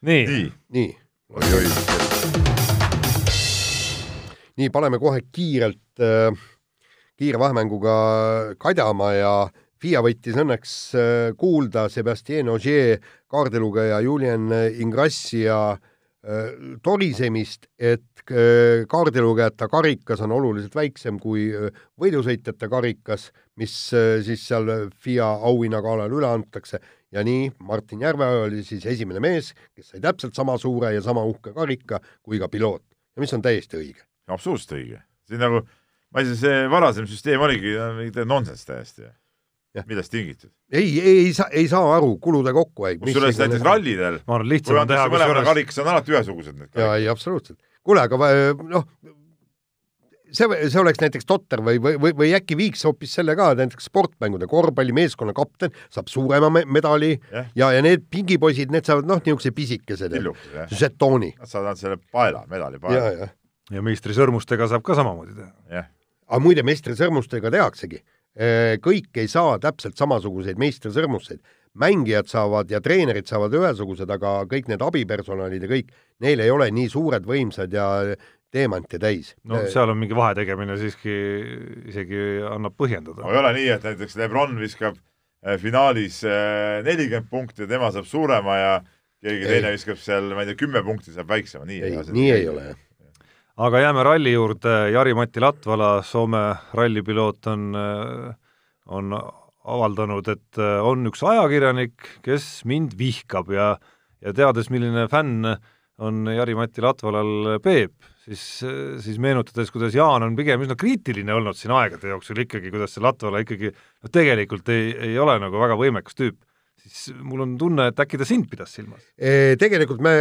nii, nii, nii.. Nii, paneme kohe kiirelt äh, kiire vahemänguga kadjama ja FIA võttis õnneks äh, kuulda Sebastien Ogier kaardilugeja Julian Ingrassi ja äh, Äh, torisemist, et äh, kaardilugejate karikas on oluliselt väiksem kui äh, võidusõitjate karikas, mis siis seal FIA auhinnagalal üle antakse ja nii Martin Järveoja oli siis esimene mees, kes sai täpselt sama suure ja sama uhke karika kui ka piloot ja mis on täiesti õige. Absoluutselt õige, see nagu, ma ei tea, see varasem süsteem oligi nonsenss täiesti millest tingitud? ei, ei, ei saa, ei saa aru, kulude kokkuhoid. kusjuures näiteks rallidel, ma arvan, lihtsam on teha kusjuures karikas on alati ühesugused need jaa, ei absoluutselt. kuule, aga noh, see, see oleks näiteks totter või, või, või, või äkki viiks hoopis selle ka, näiteks sportmängude korvpallimeeskonna kapten saab suurema me medali yeah. ja, ja need pingipoisid, need saavad noh, niisuguse pisikese žetooni. Nad saavad selle paela, medali paela. Ja, meistrisõrmustega saab ka samamoodi teha. jah yeah.. aga muide, meistrisõrmustega tehaksegi Äh, kõik ei saa täpselt samasuguseid meistrisõrmuseid. mängijad saavad ja treenerid saavad ühesugused, aga kõik need abipersonalid ja kõik, neil ei ole nii suured, võimsad ja teemante täis. no seal on mingi vahetegemine siiski isegi annab põhjendada. no ei ole nii, et näiteks Lebron viskab äh, finaalis äh, nelikümmend punkti ja tema saab suurema ja keegi ei. teine viskab seal, ma ei tea, kümme punkti, saab väiksema, nii ei, ei, nii ei ole, jah aga jääme ralli juurde, Jari-Mati Latvala, Soome rallipiloot on, on avaldanud, et on üks ajakirjanik, kes mind vihkab ja ja teades, milline fänn on Jari-Mati Latvalal Peep, siis, siis meenutades, kuidas Jaan on pigem üsna kriitiline olnud siin aegade jooksul ikkagi, kuidas see Latvala ikkagi noh, tegelikult ei, ei ole nagu väga võimekas tüüp, siis mul on tunne, et äkki ta sind pidas silmas? Tegelikult me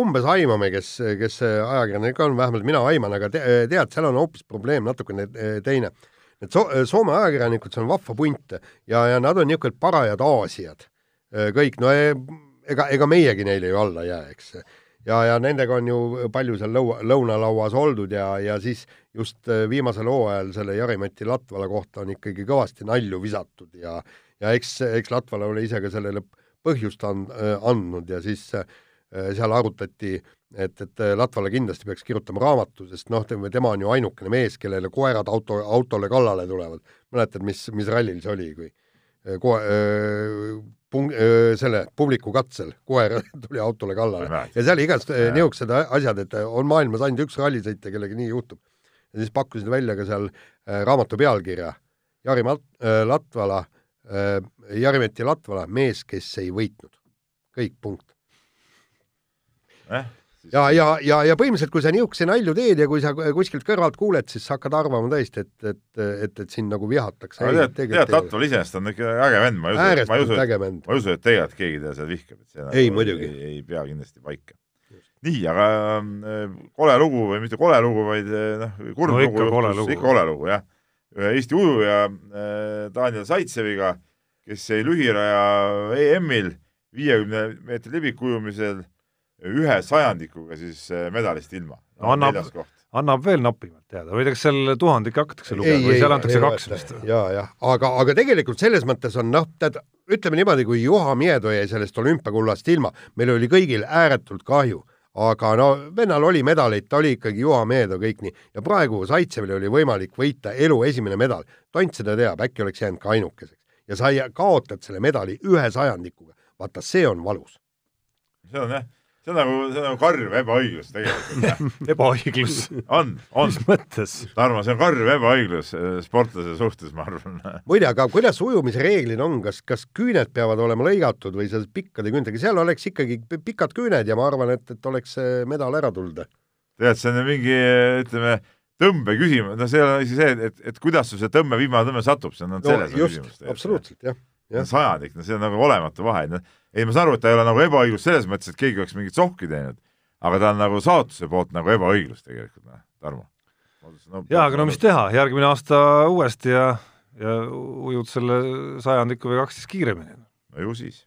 umbes aimame, kes, kes see ajakirjanik on, vähemalt mina aiman, aga te, tead, seal on hoopis probleem natukene teine. Need so Soome ajakirjanikud, see on vahva punt ja, ja nad on niisugused parajad aasiad kõik, no e, ega, ega meiegi neile ju alla jää, eks ja, ja nendega on ju palju seal lõua, lõunalauas oldud ja, ja siis just äh, viimasel hooajal selle Jari-Mati Latvala kohta on ikkagi kõvasti nalju visatud ja ja eks, eks Latvala ole ise ka sellele põhjust and, äh, andnud ja siis äh, seal arutati, et, et Latvala kindlasti peaks kirjutama raamatu, sest noh, tema on ju ainukene mees, kellele koerad auto, autole kallale tulevad. mäletad, mis, mis rallil see oli, kui koe-, pung-, selle publiku katsel koer tuli autole kallale ja seal igast niisugused asjad, et on maailmas ainult üks rallisõitja, kellega nii juhtub. ja siis pakkusid välja ka seal raamatu pealkirja Jari Mat-, Latvala, Jari-Mati Latvala, mees, kes ei võitnud. kõik, punkt eh?. ja, ja, ja, ja põhimõtteliselt, kui sa niisuguseid nalju teed ja kui sa kuskilt kõrvalt kuuled, siis sa hakkad arvama tõesti, et, et, et, et sind nagu vihatakse. tead, tead, Latval iseenesest on ikka äge vend, ma ei usu, ma ei usu, et, ma ei usu, et tegelikult keegi teda seal vihkab, et see ei nagu, muidugi ei, ei pea kindlasti paika. nii, aga äh, kole lugu või mitte kole lugu, vaid äh, noh, kurb no, lugu ikka kole lugu, jah. Ühe Eesti ujuja äh, Daniel Saitseviga, kes jäi lühiraja EM-il viiekümne meetri libikujumisel ühe sajandikuga siis äh, medalist ilma no,. annab, annab veel napimalt teada, ma ei tea, kas seal tuhandik hakatakse lugema või seal antakse ei, kaks vist või? jaa, jah, aga, aga tegelikult selles mõttes on noh, tead, ütleme niimoodi, kui Juha Miedo jäi sellest olümpiakullast ilma, meil oli kõigil ääretult kahju, aga no vennal oli medaleid, ta oli ikkagi Juha Meedo kõik nii ja praegu Zaitsevil oli võimalik võita elu esimene medal. tont seda teab, äkki oleks jäänud ka ainukeseks ja sa kaotad selle medali ühe sajandikuga, vaata see on valus. see on jah see on nagu, see on nagu karjuv ebaõiglus tegelikult ebaõiglus? on, on. mis mõttes? Tarmo, see on karjuv ebaõiglus eh, sportlase suhtes, ma arvan. muide, aga kuidas ujumise reeglid on, kas, kas küüned peavad olema lõigatud või seal pikkade küüntega, seal oleks ikkagi pikad küüned ja ma arvan, et, et oleks medal ära tulnud. tead, see on mingi, ütleme, tõmbe küsimus, no see on isegi see, et, et kuidas sul see tõmme, viimane tõmme satub, see on no, selles just, küsimus. absoluutselt, jah sajadik, no see on nagu olematu vahe, noh ei, ma saan aru, et ta ei ole nagu ebaõiglus selles mõttes, et keegi oleks mingit sohki teinud, aga ta on nagu saatuse poolt nagu ebaõiglus tegelikult, noh, Tarmo no,. jaa, aga no mis teha, järgmine aasta uuesti ja, ja ujud selle sajandiku või kaks siis kiiremini. no ju siis.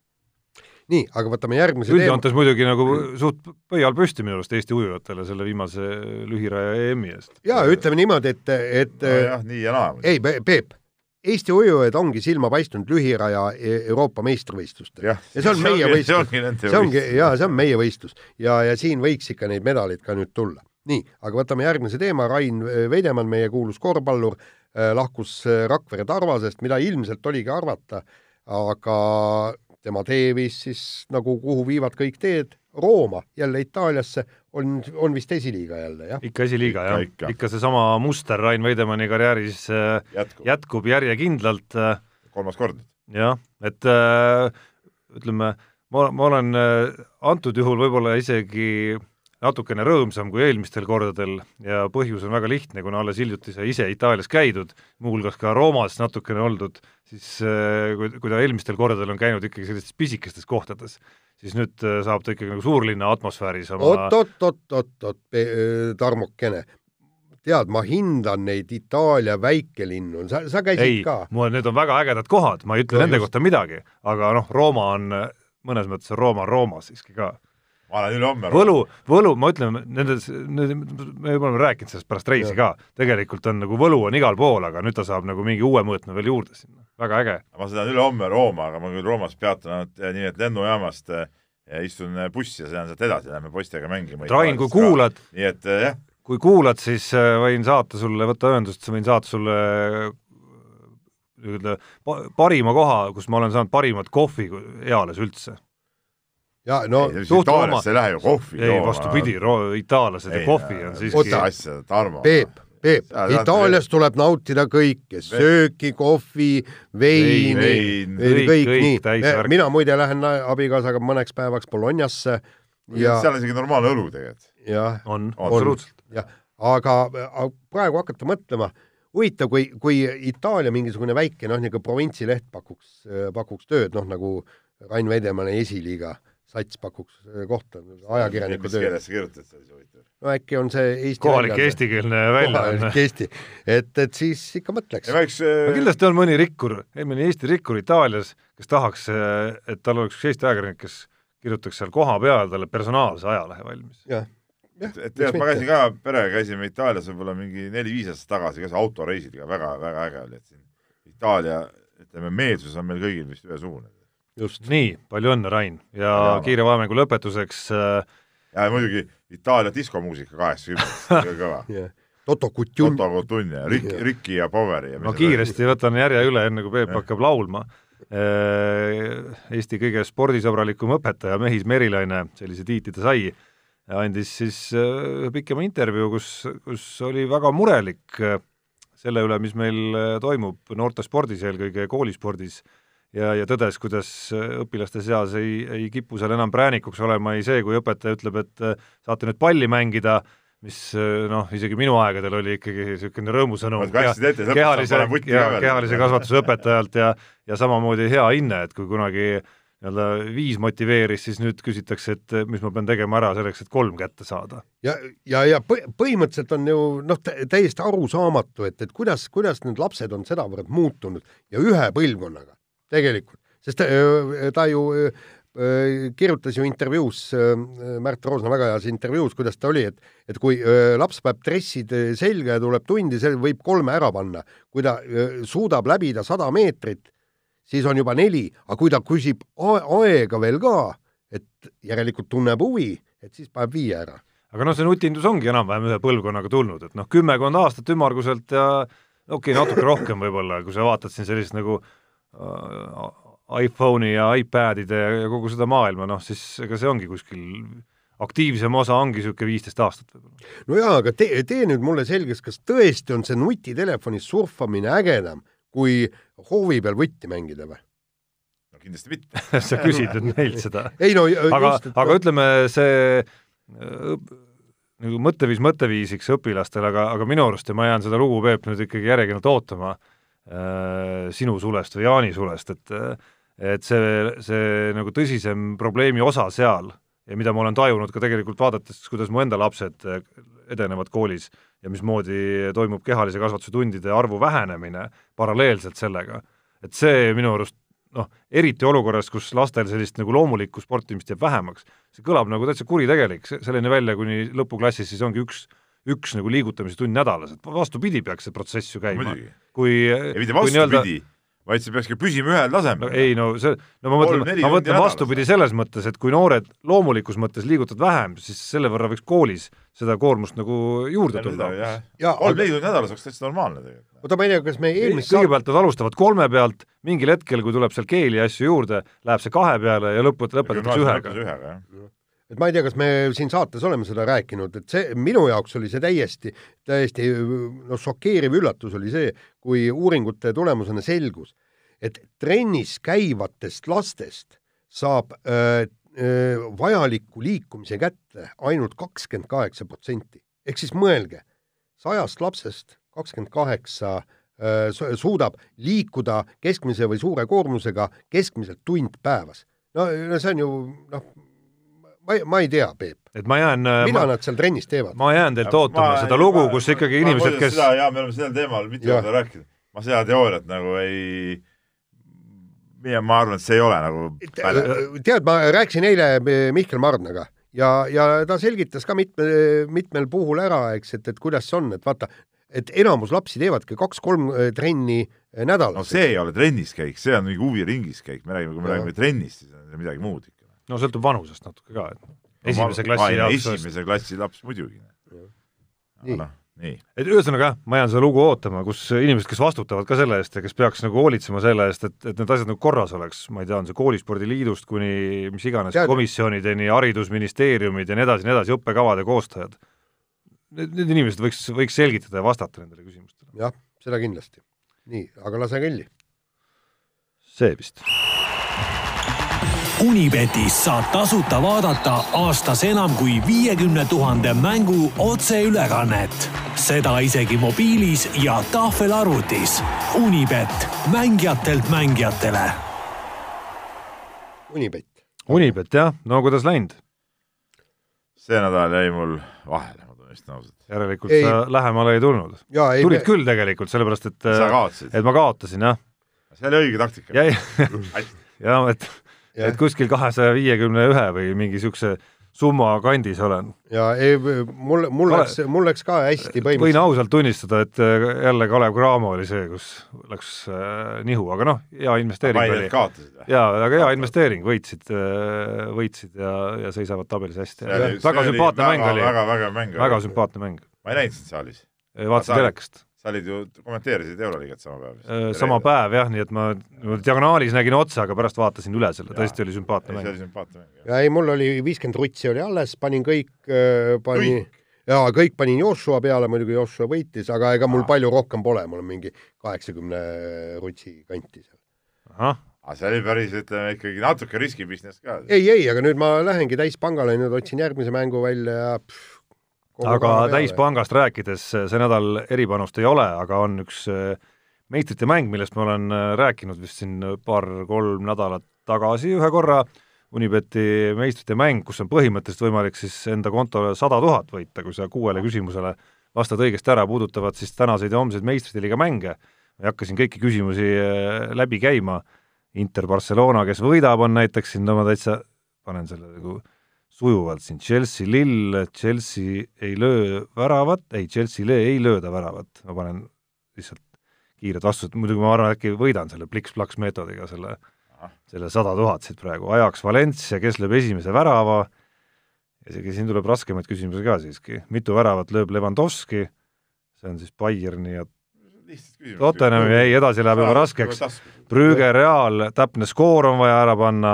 nii, aga võtame järgmise üldjoontes muidugi nagu suht pöial püsti minu arust Eesti ujujatele selle viimase lühiraja EM-i eest. jaa, ütleme niimoodi, et, et nojah, nii ja naa. ei, Peep Eesti ujujad ongi silma paistnud lühiraja e-, Euroopa meistrivõistlustel. ja see on meie võistlus. see ongi, jaa, see on meie võistlus ja, ja siin võiks ikka neid medaleid ka nüüd tulla. nii, aga võtame järgmise teema, Rain Veidemann, meie kuulus korvpallur, äh, lahkus äh, Rakvere Tarvasest, mida ilmselt oligi arvata, aga tema tee viis siis nagu kuhu viivad kõik teed, Rooma, jälle Itaaliasse, on, on vist esiliiga jälle, jah? ikka esiliiga, jah. ikka, ikka seesama muster Rain Veidemanni karjääris äh, jätkub, jätkub järjekindlalt. Äh, kolmas kord. jah, et äh, ütleme, ma, ma olen antud juhul võib-olla isegi natukene rõõmsam kui eelmistel kordadel ja põhjus on väga lihtne, kuna alles hiljuti sai ise Itaalias käidud, muuhulgas ka Roomas natukene oldud, siis kui, kui ta eelmistel kordadel on käinud ikkagi sellistes pisikestes kohtades, siis nüüd äh, saab ta ikkagi nagu suurlinna atmosfääris oma oot-oot-oot-oot-oot, äh, Tarmokene, tead, ma hindan neid Itaalia väikelinnu, sa, sa käisid ei, ka? mul need on väga ägedad kohad, ma ei ütle no, nende just. kohta midagi, aga noh, Rooma on, mõnes mõttes on Rooma Rooma siiski ka. ma olen ülehomme Võlu, Võlu, ma ütlen, nendes, me juba oleme rääkinud sellest pärast reisi ja. ka, tegelikult on nagu Võlu on igal pool, aga nüüd ta saab nagu mingi uue mõõtme veel juurde sinna väga äge. ma sõidan ülehomme Rooma, aga ma küll Roomas peatun ainult eh, nii, et lennujaamast eh, istun eh, bussi ja sõidan sealt edasi, lähme poistega mängima. Rain, kui kuulad, nii et jah, kui kuulad, siis võin saata sulle, võta ühendust, võin saata sulle nii-öelda pa- parima koha, kus ma olen saanud parimat kohvi eales üldse. ja no ei, suht Itaaliasse ei lähe ju kohvi ei, vastupidi, itaallased ja Ei, kohvi on Oota. siiski asja, Tarmo. Peep, Peep Itaalias tuleb nautida kõike, sööki, kohvi, veini, vein, Kõik- kõik kõik nii mina muide lähen abikaasaga mõneks päevaks Bolognasse ja, seal on isegi normaalne õlu tegelikult. jah, on, On. absoluutselt. jah, aga aga praegu hakata mõtlema, huvitav, kui, kui Itaalia mingisugune väike noh, niisugune provintsileht pakuks, pakuks tööd, noh nagu Rain Vedemanni esiliiga sats pakuks äh, kohta, ajakirjaniku mis tööd. keeles sa kirjutad, see oli huvitav. no äkki on see Eesti kohalik. eestikeelne väljaanne kohalik. Eesti, et, et siis ikka mõtleks ja. eks äh, no kindlasti on mõni rikkur, mõni Eesti rikkur Itaalias, kes tahaks, et tal oleks üks Eesti ajakirjanik, kes kirjutaks seal kohapeal talle personaalse ajalehe valmis. jah, et et tead, ma käisin ka perega, käisime Itaalias võib-olla mingi neli-viis aastat tagasi ka autoreisil ka väga, väga äge oli, et siin Itaalia, ütleme, meelsus on meil kõigil vist ühesugune. just. nii, palju õnne, Rain, ja Jaa. kiire vahemängu lõpetuseks äh, ja muidugi Itaalia diskomuusika kaheksakümnendast, väga kõva. Toto Kutjun, Toto Cotunni ja Ricky, Ricky ja Poveri ja ma kiiresti võtan järje üle, enne kui Peep hakkab laulma. Eesti kõige spordisõbralikum õpetaja Mehis Merilaine sellise tiitli ta sai, andis siis äh, pikema intervjuu, kus, kus oli väga murelik äh, selle üle, mis meil äh, toimub noortespordis, eelkõige koolispordis ja, ja tõdes, kuidas äh, õpilaste seas ei, ei kipu seal enam präänikuks olema ei see, kui õpetaja ütleb, et äh, saate nüüd palli mängida, mis äh, noh, isegi minu aegadel oli ikkagi niisugune rõõmusõnum kehalise kehalise kasvatuse õpetajalt ja ja samamoodi hea hinne, et kui kunagi nii-öelda viis motiveeris, siis nüüd küsitakse, et mis ma pean tegema ära selleks, et kolm kätte saada. ja, ja, ja põ- põhimõtteliselt on ju noh, täiesti arusaamatu, et, et kuidas, kuidas need lapsed on sedavõrd muutunud ja ühe põlvkonnaga tegelikult, sest öö, ta ju öö, kirjutas ju intervjuus, Märt Roosna väga heas intervjuus, kuidas ta oli, et et kui laps paneb dressid selga ja tuleb tundi, see võib kolme ära panna. kui ta suudab läbida sada meetrit, siis on juba neli, aga kui ta küsib aega veel ka, et järelikult tunneb huvi, et siis paneb viie ära aga noh, see nutindus ongi enam-vähem ühe põlvkonnaga tulnud, et noh, kümmekond aastat ümmarguselt ja okei okay,, natuke rohkem võib-olla, kui sa vaatad siin sellist nagu äh, iPhone'i ja iPadide ja, ja kogu seda maailma, noh siis ega see ongi kuskil aktiivsem osa ongi niisugune viisteist aastat võib-olla. no jaa, aga tee, tee nüüd mulle selgeks, kas tõesti on see nutitelefonis surfamine ägedam kui hoovi peal võtti mängida või? no kindlasti mitte. sa küsid nüüd meilt seda. ei no aga just,, aga ütleme, see õp- nagu mõtteviis mõtteviisiks õpilastele, aga, aga minu arust ja ma jään seda lugu, Peep, nüüd ikkagi järjekindlalt ootama äh, sinu sulest või Jaani sulest, et et see, see nagu tõsisem probleemi osa seal ja mida ma olen tajunud ka tegelikult vaadates, kuidas mu enda lapsed äh, edenevad koolis ja mismoodi toimub kehalise kasvatuse tundide arvu vähenemine paralleelselt sellega, et see minu arust noh, eriti olukorras, kus lastel sellist nagu loomulikku sportimist jääb vähemaks, see kõlab nagu täitsa kuritegelik, selleni välja, kuni lõpuklassis siis ongi üks, üks nagu liigutamise tund nädalas, et vastupidi peaks see protsess ju käima. kui ei mitte vastupidi, vaid see peakski püsima ühel no tasemel. ei no see, no ma mõtlen, ma mõtlen vastupidi selles mõttes, et kui noored loomulikus mõttes liigutavad vähem, siis selle võrra võiks koolis seda koormust nagu juurde tulla. Kolm-neli tundi nädalas oleks täitsa normaalne tegelikult. oota, ma ei tea, kas me eelmist kõigepealt nad alustavad kolme pealt, mingil hetkel, kui tuleb seal keeli ja asju juurde, läheb see kahe peale ja lõput-, lõpetatakse ühega. ühega, jah. Et ma ei tea, kas me siin saates oleme seda rääkinud, et see minu jaoks oli see täiesti, täiesti noh, šokeeriv üllatus oli see, kui uuringute tulemusena selgus, et trennis käivatest lastest saab öö, öö, vajaliku liikumise kätte ainult kakskümmend kaheksa protsenti. ehk siis mõelge, sajast lapsest kakskümmend kaheksa suudab liikuda keskmise või suure koormusega keskmiselt tund päevas. no, no see on ju noh, ma ei, ma ei tea, Peep, et ma jään, mida ma, nad seal trennis teevad? ma jään teilt ootama seda lugu, kus ikkagi inimesed, kes seda, jaa, me oleme sellel teemal mitu korda rääkinud. ma seda teooriat nagu ei, mina, ma arvan, et see ei ole nagu tead, ma rääkisin eile Mihkel Marnaga ja, ja ta selgitas ka mitme, mitmel puhul ära, eks, et, et kuidas see on, et vaata, et enamus lapsi teevadki kaks-kolm äh, trenni nädalas no see ei ole trennis käik, see on mingi huviringis käik, me räägime, kui me Jah. räägime trennist, siis on midagi muud ikka. No sõltub vanusest natuke ka, et esimese klassi jaoks esimese klassi laps muidugi. Nii. noh, nii. et ühesõnaga jah, ma jään seda lugu ootama, kus inimesed, kes vastutavad ka selle eest ja kes peaks nagu hoolitsema selle eest, et, et need asjad nagu korras oleks, ma ei tea, on see koolispordiliidust kuni mis iganes Tead- komisjonideni, haridusministeeriumid ja nii edasi, nii edasi, õppekavade koostajad. Need, need inimesed võiks, võiks selgitada ja vastata nendele küsimustele. jah, seda kindlasti. nii, aga lase kõlli. see vist. Unibetis saab tasuta vaadata aastas enam kui viiekümne tuhande mängu otseülekannet. seda isegi mobiilis ja tahvelarvutis. Unibet, mängijatelt mängijatele Unibet. Unibet jah, no kuidas läinud? see nädal jäi mul vahele, ma tunnistan ausalt. järelikult Ei. ei. sa lähemale ei tulnud. jaa, ei tulid küll tegelikult, sellepärast et sa kaotasid. et ma kaotasin jah, see oli õige taktika. jäi jah, et. Et kuskil kahesaja viiekümne ühe või mingi niisuguse summa kandis olen. ja ei, mul, mul Kale- läks, mul läks ka hästi võin põhimõtteliselt. ausalt tunnistada, et äh, jälle Kalev Cramo oli see, kus läks äh, nihu, aga noh, hea investeering oli jaa, väga hea investeering, võitsid, võitsid ja, ja seisavad tabelis hästi. väga sümpaatne mäng oli, väga vägev mäng. väga sümpaatne mäng. ma ei näinud sind saalis. vaatasin telekast. Sa olid ju, kommenteerisid Euroliigat sama päev Äh, sama. päev jah, nii et ma niimoodi diagonaalis nägin otsa, aga pärast vaatasin üle selle, tõesti oli sümpaatne see mäng oli. sümpaatne mäng. ja ei, mul oli viiskümmend rutsi oli alles, panin kõik, panin Kõik?, jaa, kõik panin Joshua peale, muidugi Joshua võitis, aga ega mul Aa. palju rohkem pole, mul on mingi kaheksakümne rutsi kanti seal. ahah, aga see oli päris, ütleme ikkagi natuke riskibusiness ka. ei, ei, aga nüüd ma lähengi täispangale, nüüd otsin järgmise mängu välja ja pff, aga täispangast rääkides, see nädal eripanust ei ole, aga on üks äh, meistrite mäng, millest ma olen äh, rääkinud vist siin paar-kolm nädalat tagasi ühe korra, Unibeti meistrite mäng, kus on põhimõtteliselt võimalik siis enda kontole sada tuhat võita, kui sa kuuele küsimusele vastad õigesti ära, puudutavad siis tänaseid ja homseid meistrite liiga mänge. ma ei hakka siin kõiki küsimusi äh, läbi käima, Inter Barcelona, kes võidab, on näiteks siin, no ma täitsa panen selle nagu sujuvalt siin. Chelsea lill, Chelsea ei löö väravat, ei Chelsea le- ei lööda väravat, ma panen lihtsalt kiired vastused, muidugi ma arvan, äkki võidan selle pliks-plaks meetodiga selle, selle sada tuhat siit praegu, ajaks Valencia, kes lööb esimese värava, isegi siin tuleb raskemaid küsimusi ka siiski, mitu väravat lööb Levandovski, see on siis Bayerni ja Tottenhami, ei edasi läheb juba raskeks, Brügge Real, täpne skoor on vaja ära panna,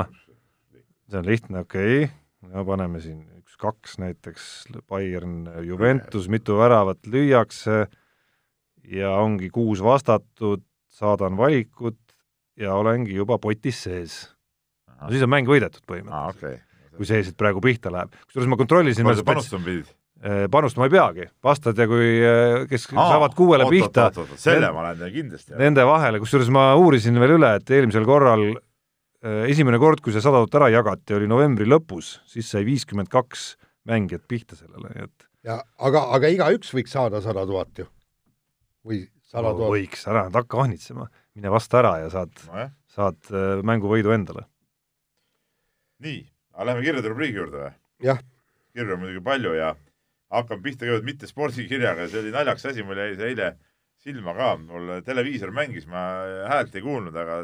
see on lihtne, okei. okay., no paneme siin üks-kaks näiteks, Bayern, Juventus, mitu väravat lüüakse ja ongi kuus vastatud, saadan valikud ja olengi juba potis sees. no siis on mäng võidetud aa, põhimõtteliselt, okei. kui see siit praegu pihta läheb. kusjuures ma kontrollisin palju sa panustama pidid? panustama ei peagi, vastad ja kui, kes saavad kuuele pihta, selle ma lähen kindlasti. nende vahele, kusjuures ma uurisin veel üle, et eelmisel korral esimene kord, kui see sada tuhat ära jagati, oli novembri lõpus, siis sai viiskümmend kaks mängijat pihta sellele, nii et ja aga, aga igaüks võiks saada sada tuhat ju. või sada tuhat. võiks, ära nüüd hakka ahnitsema, mine vasta ära ja saad, nojah, saad eh, mänguvõidu endale. nii, aga lähme kirjade rubriigi juurde või? jah, kirju on muidugi palju ja hakkame pihta kõigepealt mitte spordikirjaga, see oli naljakas asi, mul jäi see eile silma ka, mul televiisor mängis, ma häält ei kuulnud, aga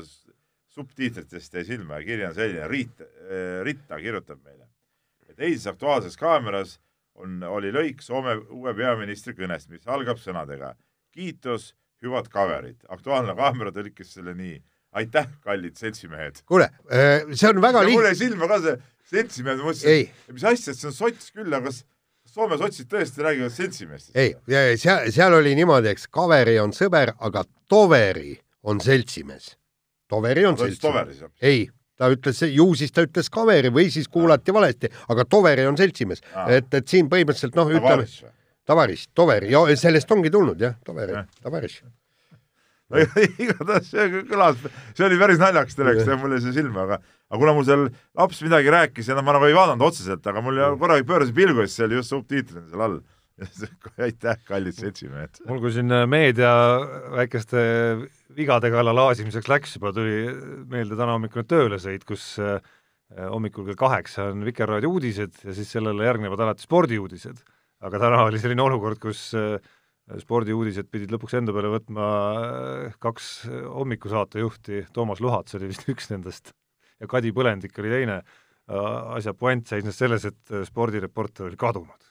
subtiitritest jäi silma ja kiri on selline, Riit, Ritta kirjutab meile, et eilses Aktuaalses Kaameras on, oli lõik Soome uue peaministri kõnest, mis algab sõnadega kiitus, hüvad kaverid. Aktuaalne Kaamera tõlkis selle nii, aitäh, kallid seltsimehed. kuule, see on väga lihtne, jäi silma ka see seltsimehed, ma mõtlesin, mis asja, et see on sots küll, aga kas Soome sotsid tõesti räägivad seltsimeestest? ei, seal, seal oli niimoodi, eks Kaveri on sõber, aga Toveri on seltsimees. Toveri on ütles seltsimees. Ei, ta ütles, ju siis ta ütles Kaveri või siis kuulati valesti, aga Toveri on seltsimees Aa.. et, et siin põhimõtteliselt noh, ütleme, Tavaris, Toveri ja sellest ongi tulnud jah, Toveri Jah., Tavaris. igatahes see kõlas, see oli päris naljakas telekas, mul jäi see silma, aga aga kuna mul seal laps midagi rääkis ja no ma nagu ei vaadanud otseselt, aga mul korra pöörasin pilgu ja siis see oli just subtiitrid seal all. aitäh, kallid seltsimehed. mul kui siin meedia väikeste vigade kallal aasimiseks läks juba, tuli meelde täna hommikune töölesõit, kus äh, hommikul kell kaheksa on Vikerraadio uudised ja siis sellele järgnevad alati spordiuudised. aga täna oli selline olukord, kus äh, spordiuudised pidid lõpuks enda peale võtma äh, kaks hommikusaatejuhti, Toomas Luhats oli vist üks nendest ja Kadi Põlendik oli teine, asja puänt seisnes selles, et spordireporter oli kadunud.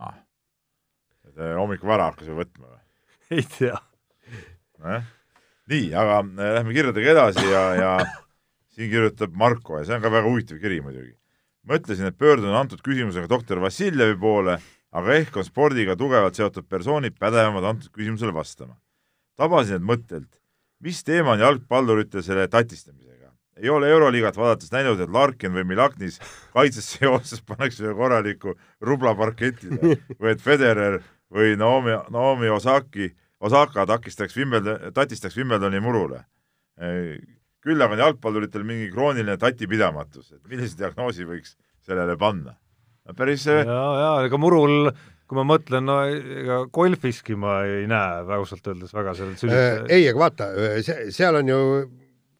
Ah.. hommikul vara hakkas ju võtma või? ei tea eh?. nii, aga äh, lähme kirjadega edasi ja, ja siin kirjutab Marko ja see on ka väga huvitav kiri muidugi. mõtlesin, et pöördun antud küsimusega doktor Vassiljevi poole aga ehk on spordiga tugevalt seotud persoonid pädevamad antud küsimusele vastama. tabasin end mõttelt, mis teema on jalgpalluritel selle tatistamisega? ei ole Euroliigat vaadates näinud, et Larkin või Milaknis kaitsesse joostes pannakse ühe korraliku rubla parketile või et Federer või Naomi, Naomi Osaki, Osaka takistaks Wimbledon, tatistaks Wimbledoni murule. küll aga on jalgpalluritel mingi krooniline tatipidamatus, et millise diagnoosi võiks sellele panna? päris ja, ja ega murul kui ma mõtlen, no ega golfiski ma ei näe ausalt öeldes väga sellel sülg- äh,. ei, aga vaata, see, seal on ju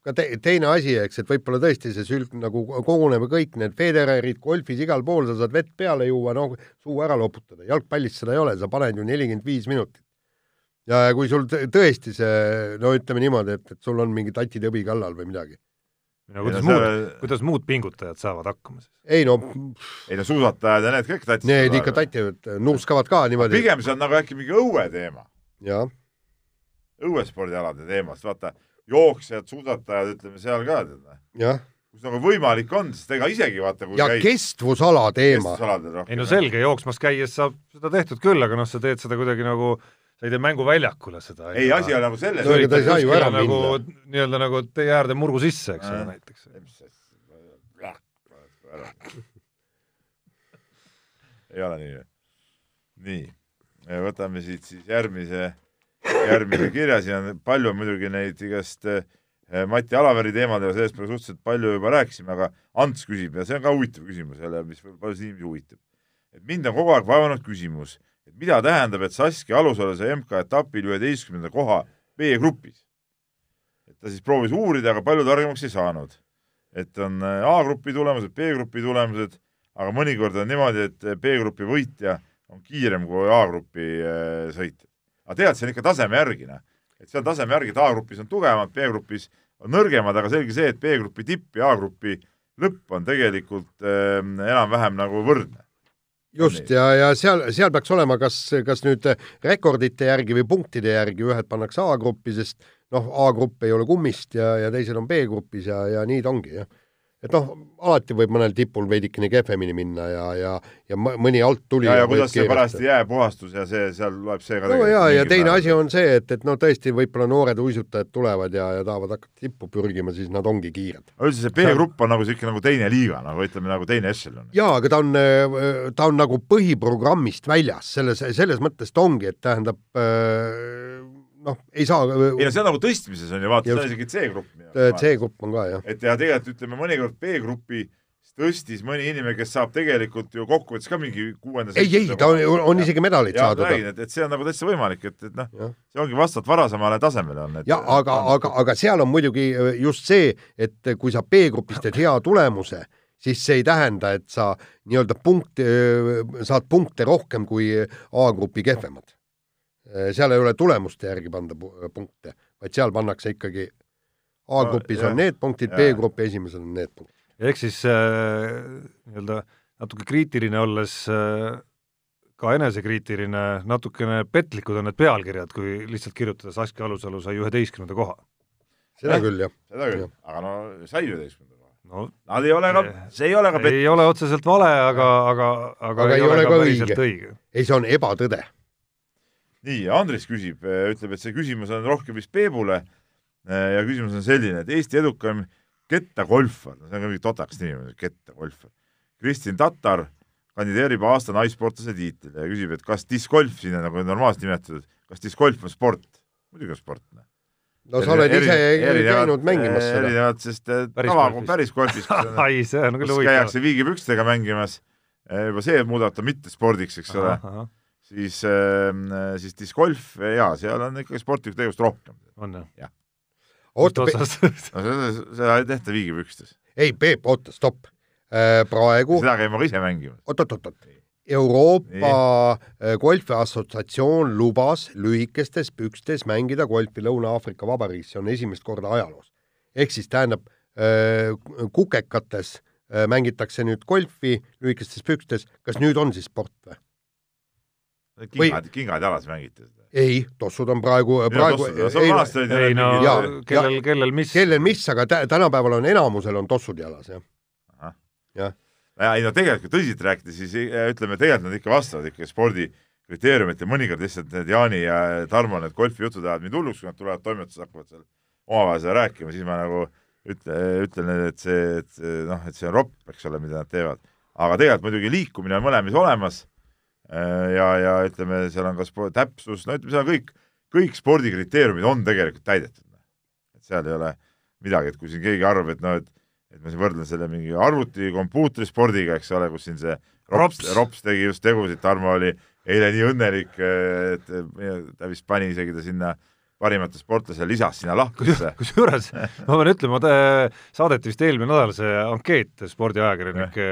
ka te, teine asi, eks, et võib-olla tõesti see sülg nagu koguneb kõik need Federerid golfis igal pool, sa saad vett peale juua, noh, suu ära loputada, jalgpallis seda ei ole, sa paned ju nelikümmend viis minutit. Ja kui sul tõesti see, no ütleme niimoodi, et, et sul on mingi tatitõbi kallal või midagi no kuidas muud see..., kuidas muud pingutajad saavad hakkama siis? ei no ei no suusatajad ja need kõik tativad. Need ikka tativad, nuuskavad ka niimoodi. pigem see on nagu äkki mingi õueteema. jah. õuespordialade teema, sest vaata, jooksjad, suusatajad, ütleme seal ka, tead. Noh. jah kus nagu võimalik on, sest ega isegi vaata ja käid, kestvusala teema. ei no selge, jooksmas käies saab seda tehtud küll, aga noh, sa teed seda kuidagi nagu sa ei tee mänguväljakule seda. ei, asi on nagu selles. no ega ta ei saa ju ära nagu, nii-öelda nagu tee äärde murgu sisse, eks ole, näiteks. ei ole nii või? nii, võtame siit siis järgmise, järgmise kirja, siin on palju muidugi neid igast eh, Mati Alaveri teemadel, sellest me suhteliselt palju juba rääkisime, aga Ants küsib ja see on ka huvitav küsimus jälle, mis paljusid inimesi huvitab. et mind on kogu aeg vaevanud küsimus et mida tähendab, et Saskia Alusalu sai MK-etapil üheteistkümnenda koha B-grupis. et ta siis proovis uurida, aga palju targemaks ei saanud. et on äh, A-grupi tulemused, B-grupi tulemused, aga mõnikord on niimoodi, et äh, B-grupi võitja on kiirem kui A-grupi äh, sõitja. aga tead, see on ikka taseme järgi, noh. et on taseme järgi, et A-grupis on tugevamad, B-grupis on nõrgemad, aga selge see, et B-grupi tipp ja A-grupi lõpp on tegelikult äh, enam-vähem nagu võrdne just, ja, ja seal, seal peaks olema kas, kas nüüd rekordite järgi või punktide järgi, ühed pannakse A-gruppi, sest noh, A-grupp ei ole kummist ja, ja teised on B-grupis ja, ja nii ta ongi, jah et noh, alati võib mõnel tipul veidikene kehvemini minna ja, ja, ja mõni alt tuli. ja, ja kuidas see pärast jääpuhastus ja see, seal loeb see ka no ja, ja teine pärast. asi on see, et, et no tõesti, võib-olla noored uisutajad tulevad ja, ja tahavad hakata tippu pürgima, siis nad ongi kiired. üldse see B-grupp on nagu sihuke nagu teine liiga, nagu ütleme, nagu teine ešelon. jaa, aga ta on, ta on nagu põhiprogrammist väljas, selles, selles mõttes ta ongi, et tähendab äh, noh, ei saa. ei no see on nagu tõstmises on ju, vaata, see on isegi C-grupp. C-grupp on ka, jah. et ja tegelikult ütleme, mõnikord B-grupi tõstis mõni inimene, kes saab tegelikult ju kokkuvõttes ka mingi kuuenda ei, ei, ta on, on isegi medaleid saadud. et, et see on nagu täitsa võimalik, et, et noh, see ongi vastavalt varasemale tasemele on. jah, aga, aga, aga seal on muidugi just see, et kui sa B-grupis teed hea tulemuse, siis see ei tähenda, et sa nii-öelda punkte, saad punkte rohkem kui A-grupi kehvemad Äh, seal ei ole tulemuste järgi panda punkte, vaid seal pannakse ikkagi A-grupis on need punktid, B-grupi esimesel on need punktid. ehk siis äh, nii-öelda natuke kriitiline olles äh, ka enesekriitiline, natukene petlikud on need pealkirjad, kui lihtsalt kirjutada Saskia Alusalu sai üheteistkümnenda koha. seda eh, küll, jah. seda küll, aga no sai üheteistkümnenda koha. no nad ei ole ka, see ei ole ka petlik. ei ole otseselt vale, aga, aga, aga, aga ei, ei ole ka õige. õige. ei, see on ebatõde nii, Andres küsib, äh, ütleb, et see küsimus on rohkem vist Peebule äh, ja küsimus on selline, et Eesti edukaim kettagolfar, see on ka mingi totakas nimi, kettagolfar, Kristin Tatar kandideerib aasta naissportlase tiitlile ja küsib, et kas discgolf siin on nagu normaalselt nimetatud, kas discgolf on sport? muidugi on sport. Noh. no sa oled ise käinud mängimas seda. erinevad, sest äh, tava, päris golfis ai, see on küll huvitav. käiakse viigipükstega mängimas, juba see muudab ta mitte spordiks, eks ole siis, ähm, siis discgolf, jaa, seal on ikkagi sportlikku tegevust rohkem. on jah ja.? oota, no seda, seda ei tehta viigipükstes. ei, Peep, oota, stopp. Äh, praegu seda käin ma ka ise mängimas. oot-oot-oot, Euroopa äh, Golfi Assotsiatsioon lubas lühikestes pükstes mängida golfi Lõuna-Aafrika Vabariigis, see on esimest korda ajaloos. ehk siis tähendab, äh, kukekates äh, mängitakse nüüd golfi lühikestes pükstes, kas nüüd on siis sport või? Kingad, kingad jalas mängiti seda? ei, tossud on praegu, praegu ei, ei no ja, kellel, kellel mis kellel mis, aga tänapäeval on enamusel on tossud jalas, jah. jah ja ei no tegelikult kui tõsiselt rääkida, siis ütleme, tegelikult nad ikka vastavad ikka spordi kriteeriumit ja mõnikord lihtsalt need Jaani ja Tarmo need golfijutud ajavad mind hulluks, kui nad tulevad toimetuses, hakkavad seal omavahel seda rääkima, siis ma nagu ütle, ütlen, et see, et noh, et see on ropp, eks ole, mida nad teevad. aga tegelikult muidugi liikumine on mõlemis olemas ja, ja ütleme, seal on ka sport, täpsus, no ütleme, seal on kõik, kõik spordikriteeriumid on tegelikult täidetud. et seal ei ole midagi, et kui siin keegi arvab, et noh, et et ma siin võrdlen selle mingi arvuti, kompuutrispordiga, eks ole, kus siin see Rops, Rops tegi just tegusid, Tarmo oli eile nii õnnelik, et ta vist pani isegi ta sinna parimate sportlase lisas sinna lahkusse. kusjuures ma pean ütlema, saadeti vist eelmine nädal see ankeet spordiajakirjanike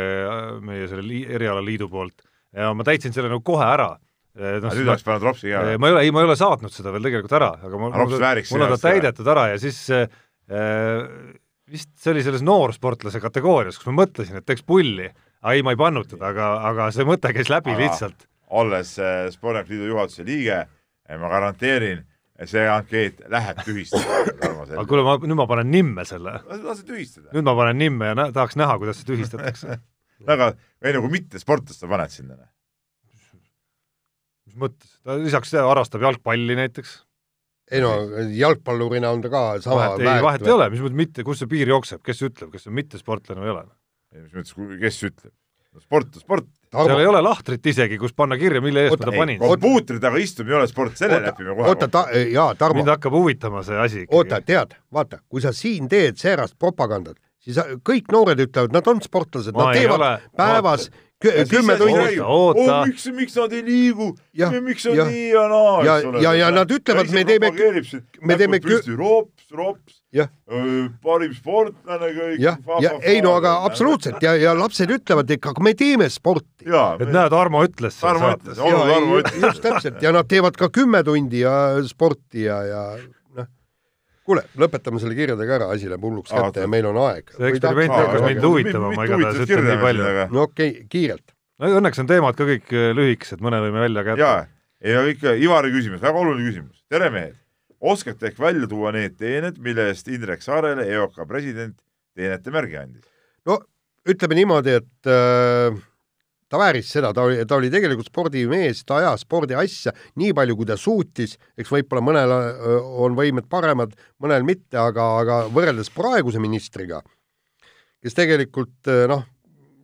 meie selle li, erialaliidu poolt ja ma täitsin selle nagu kohe ära no, nüüd oleks pannud Ropsi ka? ma ei ole, ei, ma ei ole saatnud seda veel tegelikult ära, aga ma, mul on ta täidetud ära ja siis äh, vist see oli selles noorsportlase kategoorias, kus ma mõtlesin, et teeks pulli, aga ei, ma ei pannud teda, aga, aga see mõte käis läbi aga, lihtsalt. olles äh, Spordiliidu juhatuse liige, äh, ma garanteerin, see ankeet läheb tühistada. aga kuule, ma, nüüd ma panen nimme selle. lase tühistada. nüüd ma panen nimme ja nä tahaks näha, kuidas see tühistatakse väga, ei no kui mitte sportlast sa paned sinna. mis mõttes, ta lisaks harrastab jalgpalli näiteks ei no jalgpallurina on ta ka sama vahet, ei, vahet ei ole, mis mõttes mitte, kus see piir jookseb, kes ütleb, kas see on mittesportlane või ei ole? mis mõttes, kes ütleb? sport on sport. seal ei ole lahtrit isegi, kus panna kirja, mille eest ma ta panin. kompuutri taga istumine ei ole sport, selle lepime kohe. oota, ta, jaa, Tarmo. mind hakkab huvitama see asi ikkagi. oota, tead, vaata, kui sa siin teed säärast propagandat, siis kõik noored ütlevad, nad on sportlased, nad teevad ole, päevas vaata kümme tundi. oota, oh, miks, miks nad ei liigu, miks on ja, nii ja naa, eks ole. ja, ja nad ütlevad, me teeme, me teeme püsti rops, rops, parim sportlane kõik. jah, ja ei no aga absoluutselt ja, ja lapsed ütlevad ikka, aga me teeme sporti. et näed, Armo ütles. Tarmo ütles, Tarmo ütles. just täpselt ja nad teevad ka kümme tundi ja sporti ja, ja kuule, lõpetame selle kirjadega ära, asi läheb hulluks kätte ja meil on aeg. see eksperiment hakkas mind huvitama, ma igatahes ütlen nii palju. no okei okay,, kiirelt. no õnneks on teemad ka kõik äh, lühikesed, mõne võime välja ka jätta. jaa, ja ikka Ivari küsimus, väga oluline küsimus. tere, mehed! oskate ehk välja tuua need teened, mille eest Indrek Saarele, EOK president, teenete märgi andis? no ütleme niimoodi, et äh, ta vääris seda, ta oli, ta oli tegelikult spordimees, ta ajas spordiasja nii palju, kui ta suutis, eks võib-olla mõnel on võimed paremad, mõnel mitte, aga, aga võrreldes praeguse ministriga, kes tegelikult noh,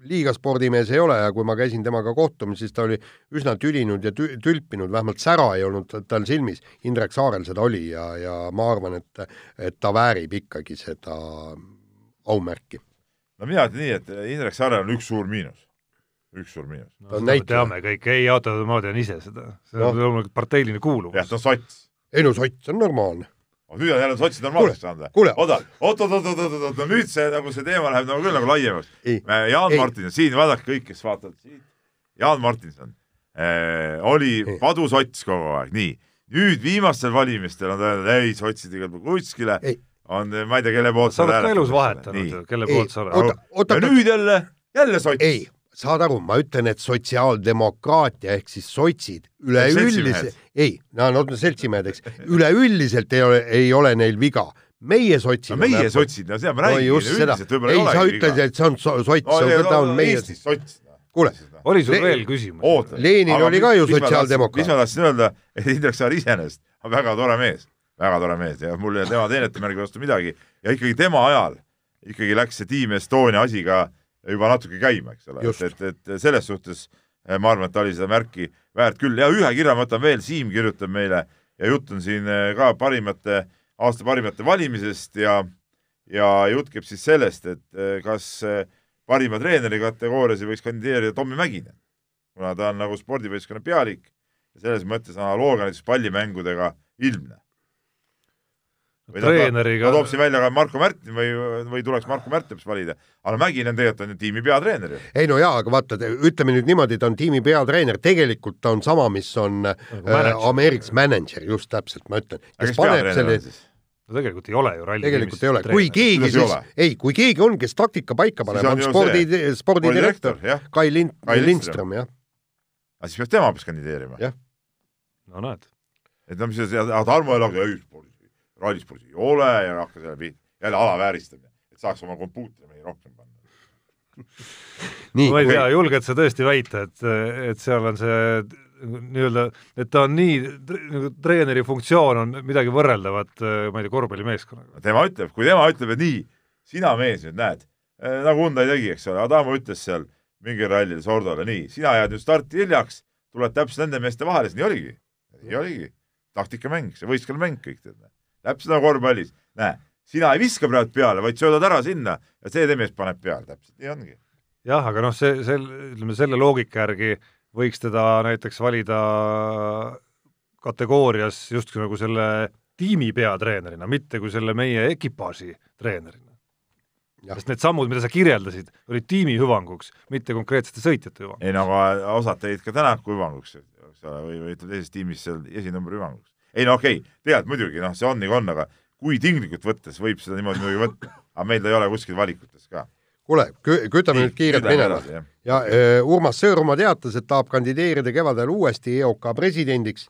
liiga spordimees ei ole ja kui ma käisin temaga kohtumas, siis ta oli üsna tülinud ja tü-, tülpinud, vähemalt sära ei olnud tal silmis. Indrek Saarel seda oli ja, ja ma arvan, et, et ta väärib ikkagi seda aumärki. no mina ütlen nii, et Indrek Saarel on üks suur miinus üks suur miinus no,. me teame kõik, ei oota, ma tean ise seda, see on no. loomulikult parteiline kuuluvus. jah, ta on sots. ei no sots on normaalne. Nüüd on jälle sotsid normaalseks saanud või? oota, oot, oot, oot, oot, oot, oot, no nüüd see nagu see teema läheb nagu küll nagu laiemaks. Jaan ei. Martinson, siin vaadake kõik, kes vaatavad siit, Jaan Martinson eh, oli padusots kogu aeg, nii. nüüd viimastel valimistel on ta öelnud, ei, sotsid igal pool kuskile, on, ma ei tea, kelle poolt sa oled ka elus vahetanud, kelle poolt sa oled. ja nüüd jälle, jälle sots. Saad aru, ma ütlen, et sotsiaaldemokraatia ehk siis sotsid üleüldiselt, ei, nad on seltsimehed, eks, üleüldiselt ei ole, ei ole neil viga meie sotsid no,. meie sotsid, no seda ma räägin no,, üldiselt võib-olla ei, ei sa ütled, et see on sots no,, ta on meie. Eestis sots. kuule. oli sul veel küsimus? Lenin oli ka ju sotsiaaldemokraat. mis ma tahtsin öelda, et Indrek Saar iseenesest on väga tore mees, väga tore mees ja mul ei ole tema teenetemärgi vastu midagi ja ikkagi tema ajal ikkagi läks see Team Estonia asi ka juba natuke käima, eks ole, et, et, et selles suhtes eh, ma arvan, et ta oli seda märki väärt küll. Ja ühe kirja ma võtan veel, Siim kirjutab meile ja jutt on siin eh, ka parimate, aasta parimate valimisest ja ja jutt käib siis sellest, et eh, kas parima treeneri kategoorias võiks kandideerida Tommy Mäkinen, kuna ta on nagu spordivõistkonna pealik. Ja selles mõttes analoogia näiteks pallimängudega ilmne treeneriga ta toob siin välja ka Marko Märtin või, või tuleks Marko Märtin valida, aga Mäkinen tegelikult on ju tiimi peatreener ju. ei no jaa, aga vaata, ütleme nüüd niimoodi, ta on tiimi peatreener, tegelikult ta on sama, mis on äh, mänedžer. Ameerikas mänedžer, just täpselt, ma ütlen. kes paneb selle no tegelikult ei ole ju ralli tegelikult ei ole, kui keegi siis ei, kui keegi on, kes taktika paika paneb, on on spordi, spordidirektor Kai Lind-, Kai Lindström, jah. aga siis peab tema hoopis kandideerima Jah.. no näed, et no mis Tarmo Elag, ei spordis, rallispordis ei ole ja hakkas jälle pihta, jälle alavääristamine, et saaks oma kompuutri mehi rohkem panna. nii ma ei tea, julged sa tõesti väita, et, et seal on see nii-öelda, et ta on nii, nagu treeneri funktsioon on midagi võrreldavat, ma ei tea, korvpallimeeskonnaga. tema ütleb, kui tema ütleb, et nii, sina mees nüüd näed, nagu Hyundai tegi, eks ole, Adamo ütles seal mingil rallil Sordole, nii, sina jääd nüüd starti hiljaks, tuled täpselt nende meeste vahele, siis nii oligi. nii oligi. taktikamäng, see võistkonnamäng kõik tead. Täpselt nagu korvpallis, näe, sina ei viska praegu peale, vaid söödad ära sinna ja see mees paneb peale, täpselt nii ongi. jah, aga noh, see, sel-, ütleme selle loogika järgi võiks teda näiteks valida kategoorias justkui nagu selle tiimi peatreenerina, mitte kui selle meie ekipaaži treenerina. Sest need sammud, mida sa kirjeldasid, olid tiimi hüvanguks, mitte konkreetsete sõitjate hüvanguks. ei no aga osad tegid ka Tänaku hüvanguks, eks ole, või, või ütleme teises tiimis seal esinumbri hüvanguks. Ei no okei okay,, tegelikult muidugi noh, see on nagu on, aga kui tinglikult võttes võib seda niimoodi muidugi võtta, aga meil ta ei ole kuskil valikutes ka. kuule, kütame nüüd kiirelt minema. ja äh, Urmas Sõõrumaa teatas, et tahab kandideerida kevadel uuesti EOK presidendiks.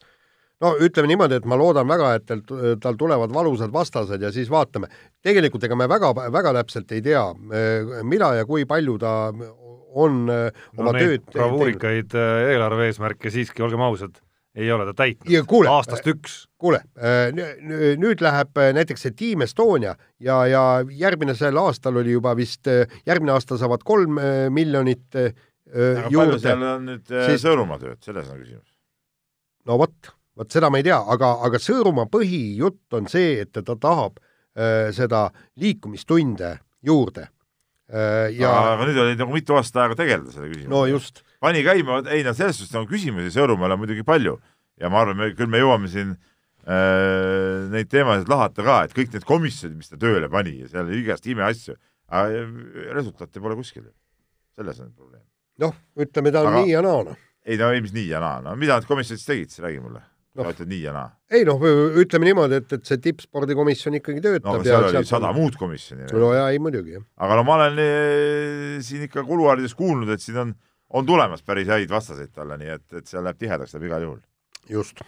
no ütleme niimoodi, et ma loodan väga, et tal, tal tulevad valusad vastased ja siis vaatame. tegelikult ega me väga, väga täpselt ei tea, mida ja kui palju ta on äh, no oma neid tööd teinud. bravuurikaid äh, eelarve eesmärke siiski, olgem ausad, ei ole ta täitnud aastast üks. kuule, nüüd läheb äh, näiteks see Team Estonia ja, ja järgmisel aastal oli juba vist, järgmine aasta saavad kolm äh, miljonit äh, aga palju juurde seal on nüüd Siis- siis... Sõõrumaa tööd, selles on küsimus. no vot, vot seda ma ei tea, aga, aga Sõõrumaa põhijutt on see, et ta tahab äh, seda liikumistunde juurde äh,. ja aga nüüd oli nagu mitu aastat aega tegeleda selle küsimusega no just, pani käima, ei no selles suhtes nagu küsimusi Sõõrumaale on muidugi palju ja ma arvan, me küll me jõuame siin äh, neid teemasid lahata ka, et kõik need komisjonid, mis ta tööle pani ja seal igast imeasju, resultaati pole kuskil. selles on probleem. noh, ütleme ta on Aga- nii ja naa, noh. ei no ei, mis nii ja naa, no mida need komisjonid siis tegid, siis räägi mulle no.. Sa ütled nii ja naa. ei noh, ütleme niimoodi, et, et see tippspordikomisjon ikkagi no töötab aga seal oli sada muud komisjoni. no jaa, ei muidugi, jah. aga no ma olen eh, siin ikka kuluaarides kuulnud, et siin on, on tulemas päris häid vastaseid talle, nii et, et seal läheb tihedaks läheb igal juhul. just.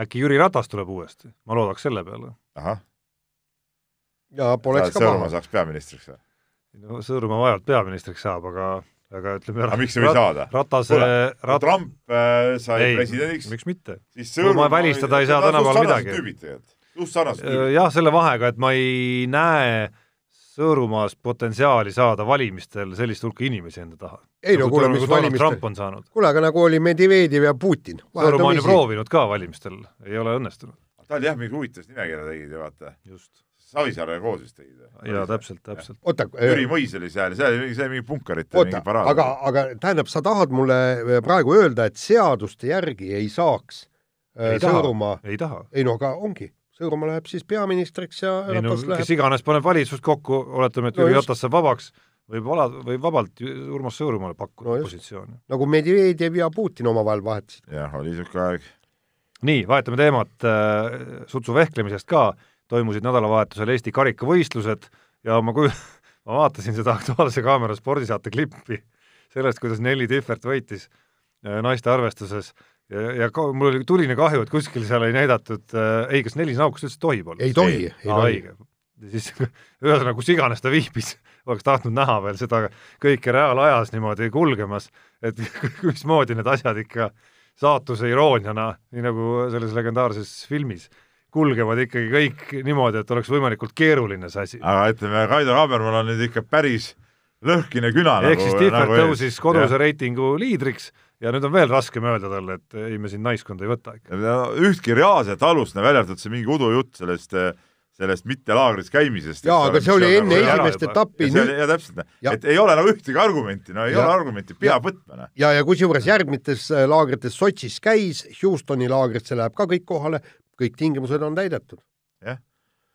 äkki Jüri Ratas tuleb uuesti, ma loodaks selle peale. ahah, ja poleks ka Sõõrumaa paha. saaks peaministriks või? no Sõõrumaa vaevalt peaministriks saab, aga, aga ütleme aga miks ei või saada? Ratase, Rat-, Trump äh, sai ei, presidendiks, miks mitte. siis No ma välistada ei saa tänapäeval midagi. tüübid tegelikult, just sarnased tüübid. jah, selle vahega, et ma ei näe Sõõrumaas potentsiaali saada valimistel sellist hulka inimesi enda taha. ei no kuule, mis Trump valimistel, on saanud. kuule, aga nagu oli Medvedjev ja Putin. Sõõrumaa on ju proovinud ka valimistel, ei ole õnnestunud. ta oli jah, mingi huvitavast nimekirja tegid ja vaata, just. Savisaarega koos vist tegid. jaa, täpselt, täpselt. oota, Jüri Mõis oli seal, seal oli mingi, see oli mingi punkarite oota mingi, paraad. aga, aga tähendab, sa tahad mulle praegu öelda, et seaduste järgi ei saaks äh, ei taha Sõõrumaa, ei taha. ei no aga ongi, Sõõrumaa läheb siis peaministriks ja ei no Ratas kes läheb, iganes paneb valitsust kokku, oletame, et No Jüri. Ratas saab vabaks, võib ala, võib vabalt Urmas Sõõrumaale pakkuda No positsiooni. nagu Medvedjev ja Putin omavahel vahetasid. jah, oli siuke aeg. nii, vahetame teemat äh, sutsu vehklemisest ka, toimusid nädalavahetusel Eesti karikavõistlused ja ma kuj-, ma vaatasin seda Aktuaalse Kaamera spordisaate klippi sellest, kuidas Nelli Tihvert võitis äh, naiste arvestuses ja, ja ka, mul oli tuline kahju, et kuskil seal ei näidatud äh,, ei, kas Nelli Nauk kas üldse tohib olla? ei tohi, ei tohi. siis ühesõnaga, kus iganes ta viibis, oleks tahtnud näha veel seda kõike reaalajas niimoodi kulgemas, et mismoodi need asjad ikka saatuse irooniana, nii nagu selles legendaarses filmis, kulgevad ikkagi kõik niimoodi, et oleks võimalikult keeruline see asi. aga ütleme, Kaido Kaabermann on nüüd ikka päris lõhkine küna ehk siis Tihvert nagu tõusis koduse Jah. reitingu liidriks ja nüüd on veel raskem öelda talle, et ei, me siin naiskonda ei võta ikka. Ja ühtki reaalset alust, välja arvatud see mingi udujutt sellest, sellest mitte laagris käimisest. jaa, aga see oli enne ära esimest etappi, ja see oli, nüüd ja täpselt, Ja- et ei ole nagu ühtegi argumenti, no ei Ja- ole argumenti, peab võtma, ja, ja kusjuures järgmites äh, laagrites Sotšis käis, Houstoni laagrisse läheb ka kõik kohale, kõik tingimused on täidetud.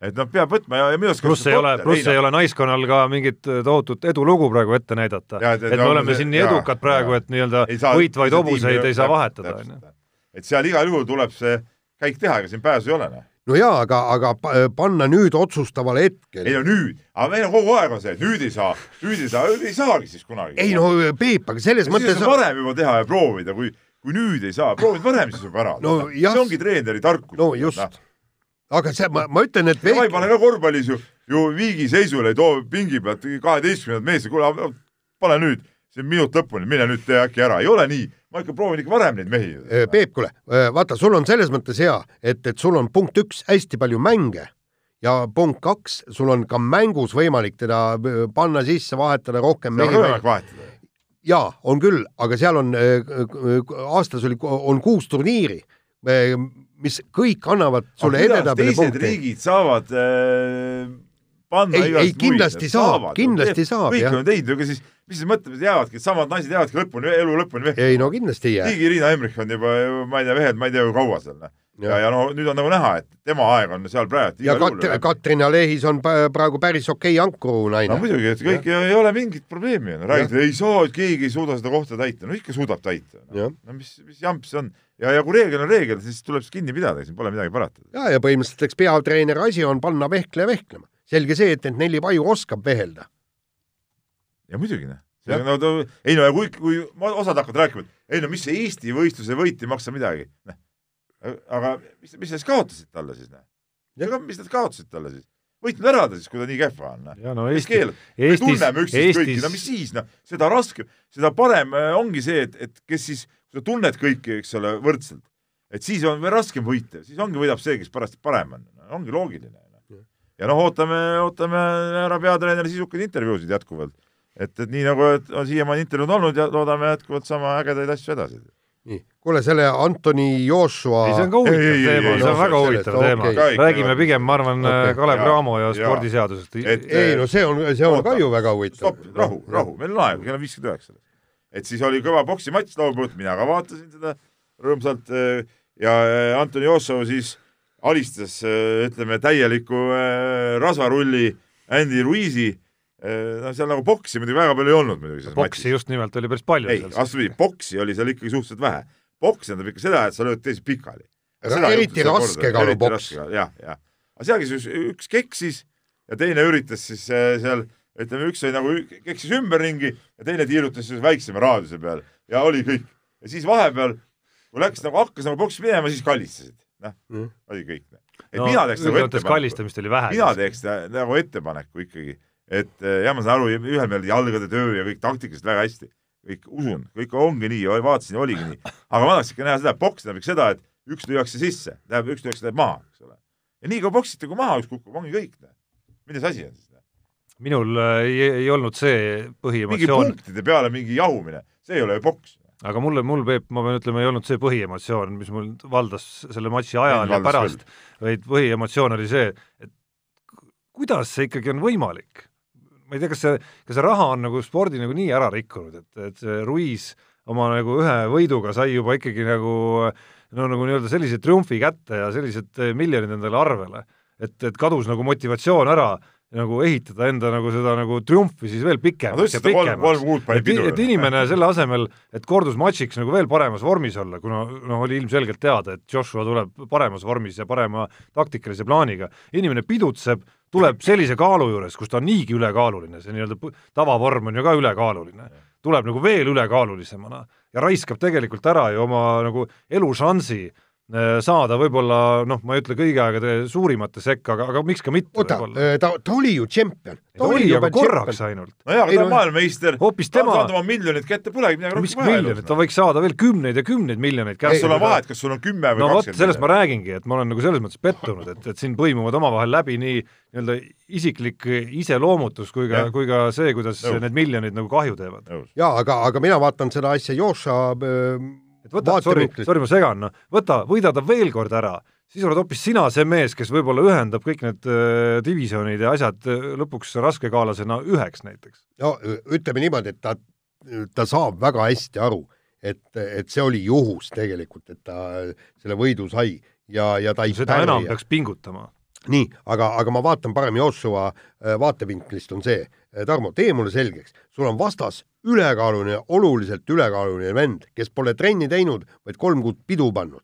Et noh, peab võtma ja, ja minu arust pluss ei ole, pluss ei ole naiskonnal ka mingit tohutut edulugu praegu ette näidata. et me oleme siin nii edukad praegu, et nii-öelda võitvaid hobuseid ei saa vahetada, on ju. et seal igal juhul tuleb see käik teha, ega siin pääsu ei ole, noh no jaa, aga, aga panna nüüd otsustaval hetkel. ei no nüüd, aga meil on kogu aeg on see, et nüüd ei saa, nüüd ei saa, ei saagi siis kunagi. ei no Peep, aga selles ja mõttes. varem juba teha ja proovida, kui, kui nüüd ei saa, proovid varem siis juba ära no,. see ongi treeneri tarkus. no just no.. Aga see, ma, ma ütlen, et. ei pane ka korvpallis ju, ju viigi seisule, ei too pingi pealt kaheteistkümnendat meest ja kuule, pane nüüd, see on minut lõpuni, mine nüüd tee äkki ära, ei ole nii ma ikka proovin ikka varem neid mehi. Peep, kuule, vaata, sul on selles mõttes hea, et, et sul on punkt üks hästi palju mänge ja punkt kaks, sul on ka mängus võimalik teda panna sisse, vahetada rohkem mehi. võimalik vahetada. jaa, on küll, aga seal on, aastas oli, on kuus turniiri, mis kõik annavad sulle edetabeli punkte. teised riigid saavad äh, panna ei, ei kindlasti muid, saab, kindlasti saab, jah. kõik on teinud, ega siis mis siis mõtled, jäävadki, samad naised jäävadki lõpuni, elu lõpuni vehkima. ei no kindlasti ei jää. Tiigi Riina Emmerich on juba, ma ei tea, mehed, ma ei tea, kui kaua seal. Noh. ja, ja, ja no nüüd on nagu näha, et tema aeg on seal praegu. ja Kat Katrin Alehis on praegu päris okei ankru naine. no muidugi, et kõik ja. ei ole mingit probleemi, räägiti, ei saa, keegi ei suuda seda kohta täita, no ikka suudab täita. no mis, mis jamp see on ja, ja kui reegel on reegel, siis tuleb siis kinni pidada, siin pole midagi parata. ja, ja põhimõtteliselt eks peatreeneri asi on panna vehkleja vehklema. selge see, et need neli paju oskab vehelda. ja muidugi, noh no ta, ei no ja kui, kui osad hakkavad rääkima, et ei no mis see Eesti võistluse võit ei maksa midagi, noh. aga mis, mis sa siis kaotasid talle siis, noh? ega mis nad kaotasid talle siis? võitnud ära ta siis, kui ta nii kehva on, noh. no Eesti, Eestis, tunneme üksteist Eestis... kõiki, no mis siis, noh, seda raskem, seda parem äh, ongi see, et, et kes siis, sa tunned kõiki, eks ole, võrdselt, et siis on veel raskem võita, siis ongi, võidab see, kes parajasti parem on, ongi loogiline. ja noh, ootame, ootame härra peatreeneri sisukaid intervjuusid jätkuvalt. Et, et nii nagu et on siiamaani intervjuud olnud ja loodame jätkuvalt sama ägedaid asju edasi. nii, kuule selle Antoni Joshua ei, see on ka huvitav ei, teema, see on väga huvitav teema. okay.. räägime pigem, ma arvan okay., Kalev Cramo ja, ja spordiseadusest. ei no see on, see on oota, ka ju väga huvitav. rahu, rahu, meil on aega, kell on viiskümmend üheksa. Et siis oli kõva poksimatš laupäeval, mina ka vaatasin seda rõõmsalt eh, ja eh, Antoni Joshua siis alistas, eh, ütleme, täieliku rasvarulli Andy Ruizi no seal nagu boksi muidugi väga palju ei olnud muidugi matšis. just nimelt oli päris palju. ei, vastupidi, boksi oli seal ikkagi suhteliselt vähe. boks tähendab ikka seda, et sa lööd teisi pikali. eriti raske kaaluboks. jah, jah. aga seal siis üks keksis ja teine üritas siis seal, ütleme, üks oli nagu keksis ümberringi ja teine tiirutas siis väiksema raadiuse peal ja oli kõik. ja siis vahepeal, kui läks nagu, hakkas nagu boks minema, siis kallistasid. noh mm., oli kõik. et no, mina teeks nagu ettepaneku, mina teeks nagu ettepaneku ikkagi et eh, jah, ma saan aru, ühel meelel jalgade töö ja kõik taktikaliselt väga hästi, kõik usun, kõik ongi nii, vaatasin, oligi nii. aga ma tahaks ikka näha seda, et poks tähendab ikka seda, et üks lüüakse sisse, tähendab, üks lüüakse läheb maha, eks ole. ja nii kaua poksite, kui maha üks kukub, ongi kõik. milles asi on siis? Minul äh, ei, ei olnud see põhiemotsioon. mingi punktide peale mingi jahumine, see ei ole ju poks aga mulle, mul Peep, ma pean ütlema, ei olnud see põhiemotsioon, mis mul valdas selle matši ajal ja pärast, vaid põhiemotsioon oli see, et kuidas see ikkagi on võimalik, ma ei tea, kas see, kas see raha on nagu spordi nagu nii ära rikkunud, et, et see Ruiz oma nagu ühe võiduga sai juba ikkagi nagu no nagu nii-öelda sellise triumfi kätte ja sellised miljonid endale arvele, et, et kadus nagu motivatsioon ära nagu ehitada enda nagu seda nagu triumfi siis veel pikemaks ja pikemaks. et, et inimene selle asemel, et kordusmatšiks nagu veel paremas vormis olla, kuna noh, oli ilmselgelt teada, et Joshua tuleb paremas vormis ja parema taktikalise plaaniga, inimene pidutseb, tuleb sellise kaalu juures, kus ta on niigi ülekaaluline, see nii-öelda tavavorm on ju ka ülekaaluline, tuleb nagu veel ülekaalulisemana ja raiskab tegelikult ära ju oma nagu elušansi saada võib-olla noh, ma ei ütle kõigi aegade suurimate sekka, aga, aga miks ka mitte oota, äh, ta, ta oli ju tšempion. ta oli, aga korraks ainult. nojah, aga ta on maailmameister, hoopis tema ta on saanud oma miljonit kätte, polegi midagi rohkem vaja. miljonit, ta võiks saada veel kümneid ja kümneid miljoneid kätte. sul on vahet, kas sul on kümme või no, kakskümmend no, sellest ma räägingi, et ma olen nagu selles mõttes pettunud, et, et siin põimuvad omavahel läbi nii nii-öelda isiklik iseloomutus kui ka, kui ka see, kuidas Nõus. need miljonid nagu kahju teevad. jaa, aga, aga mina vaatan seda asja Joša äh, et võta, sorry, sorry, ma segan, noh, võta, võida ta veel kord ära, siis oled hoopis sina see mees, kes võib-olla ühendab kõik need äh, divisjonid ja asjad äh, lõpuks raskekaalasena üheks näiteks. no ütleme niimoodi, et ta, ta saab väga hästi aru, et, et see oli juhus tegelikult, et ta selle võidu sai ja, ja ta ei seda pärja. enam peaks pingutama. Nii, aga, aga ma vaatan parem Joshua äh, vaatevinklist on see, Tarmo, tee mulle selgeks, sul on vastas ülekaaluline, oluliselt ülekaaluline vend, kes pole trenni teinud, vaid kolm kuud pidu pannud.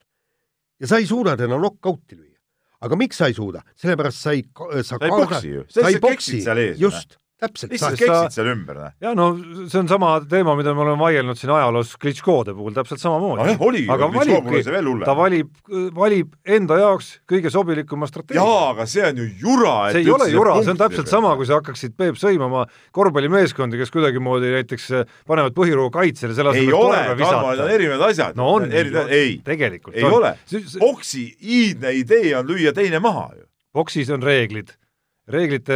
ja sa ei suuda teda knock-out'i lüüa. aga miks sa ei suuda? sellepärast sa ei, sa, sa ei boksi ju, sa ei boksi, just täpselt. lihtsalt keksid seal ümber, noh. ja no see on sama teema, mida me oleme vaielnud siin ajaloos Klitškode puhul täpselt samamoodi no,. aga valibki, ta valib, valib enda jaoks kõige sobilikuma strateegia. jaa, aga see on ju jura. see ei ole jura, see on täpselt sama, kui sa hakkaksid, Peep, sõimama korvpallimeeskondi, kes kuidagimoodi näiteks eh, panevad põhiruu kaitsele, selle asemel ei ole, Tarmo, need on erinevad asjad. no on, ei, tegelikult ei on. ole, boksi iidne idee on lüüa teine maha ju. boksis on reeglid reeglite,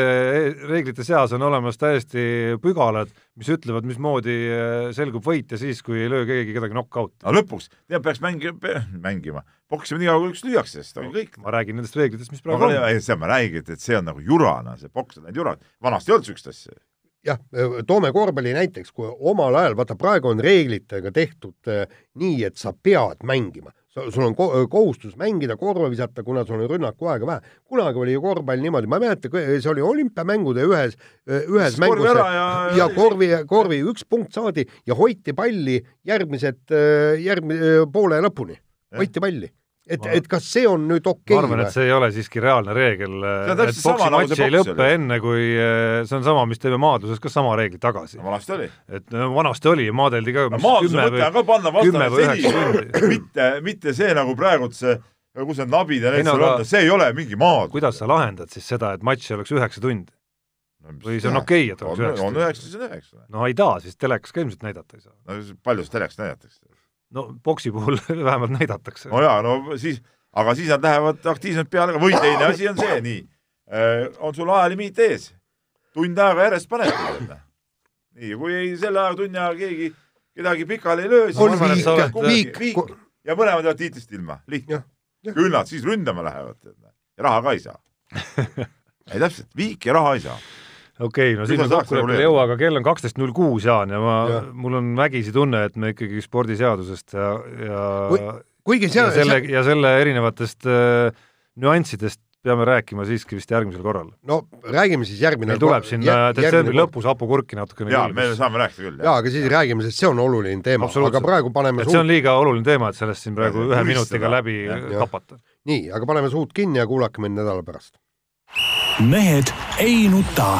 reeglite seas on olemas täiesti pügalad, mis ütlevad, mismoodi äh, selgub võitja siis, kui ei löö keegi kedagi knock-out'i. aga lõpuks, tead, peaks mängima, mängima, poksima nii kaua, kui üks lüüakse, sest on kõik. ma räägin nendest reeglitest, mis praegu on. seda ma räägin, et see on nagu jurana, see poks on läinud jurana, vanasti ei olnud niisugust asja jah, toome korvpalli näiteks, kui omal ajal, vaata praegu on reeglitega tehtud äh, nii, et sa pead mängima sul on ko kohustus mängida, korva visata, kuna sul on rünnakuaega vähe. kunagi oli ju korvpall niimoodi, ma ei mäleta, see oli olümpiamängude ühes, ühes mängus ja, ja korvi, korvi üks punkt saadi ja hoiti palli järgmised, järgmise poole lõpuni, hoiti palli et, et kas see on nüüd okei okay, ma arvan, et see ei ole siiski reaalne reegel, et poksimatš nagu ei lõppe enne, kui see on sama, mis teeme maadluses ka sama reegli tagasi. vanasti oli. et no vanasti oli, maadeldi ka no, maadluse mõte on ka panna vastane seni, mitte, mitte see nagu praegu see kus need nabid ja need seal on, see ei ole mingi maadlus. kuidas sa lahendad siis seda, et matš oleks üheksa tundi? või see on okei okay,, et oleks üheksa tundi? on üheksa, siis on üheksa. no ei taha, siis telekas ka ilmselt näidata ei saa. no palju siis telekas näidatakse? No boksi puhul vähemalt näidatakse. no jaa, no siis, aga siis nad lähevad aktiivselt peale või teine asi on see, nii. Äh,, on sul ajalimiit ees, tund aega järjest paned nii, kui ei, selle aja tunni ajaga keegi kedagi pikali ei löö, siis on viik, viik, viik ja mõlemad jäävad tiitlist ilma, lihtne. küll nad siis ründama lähevad ja raha ka ei saa. Ei täpselt, viik ja raha ei saa okei okay,, no sinna kokkuleppele ei jõua, aga kell on kaksteist null kuus, Jaan, ja ma, mul on vägisi tunne, et me ikkagi spordiseadusest ja, ja Kui, kuigi seal ja selle, ja selle erinevatest äh, nüanssidest peame rääkima siiski vist järgmisel korral. no räägime siis järgmine meil tuleb siin äh, detsembri lõpus hapukurki natukene jaa, me saame rääkida küll. jaa, aga siis räägime, sest see on oluline teema, aga praegu paneme et see on liiga oluline teema, et sellest siin praegu ühe minutiga läbi ja, kapata. nii, aga paneme suud kinni ja kuulake mind nädala pärast. mehed ei nuta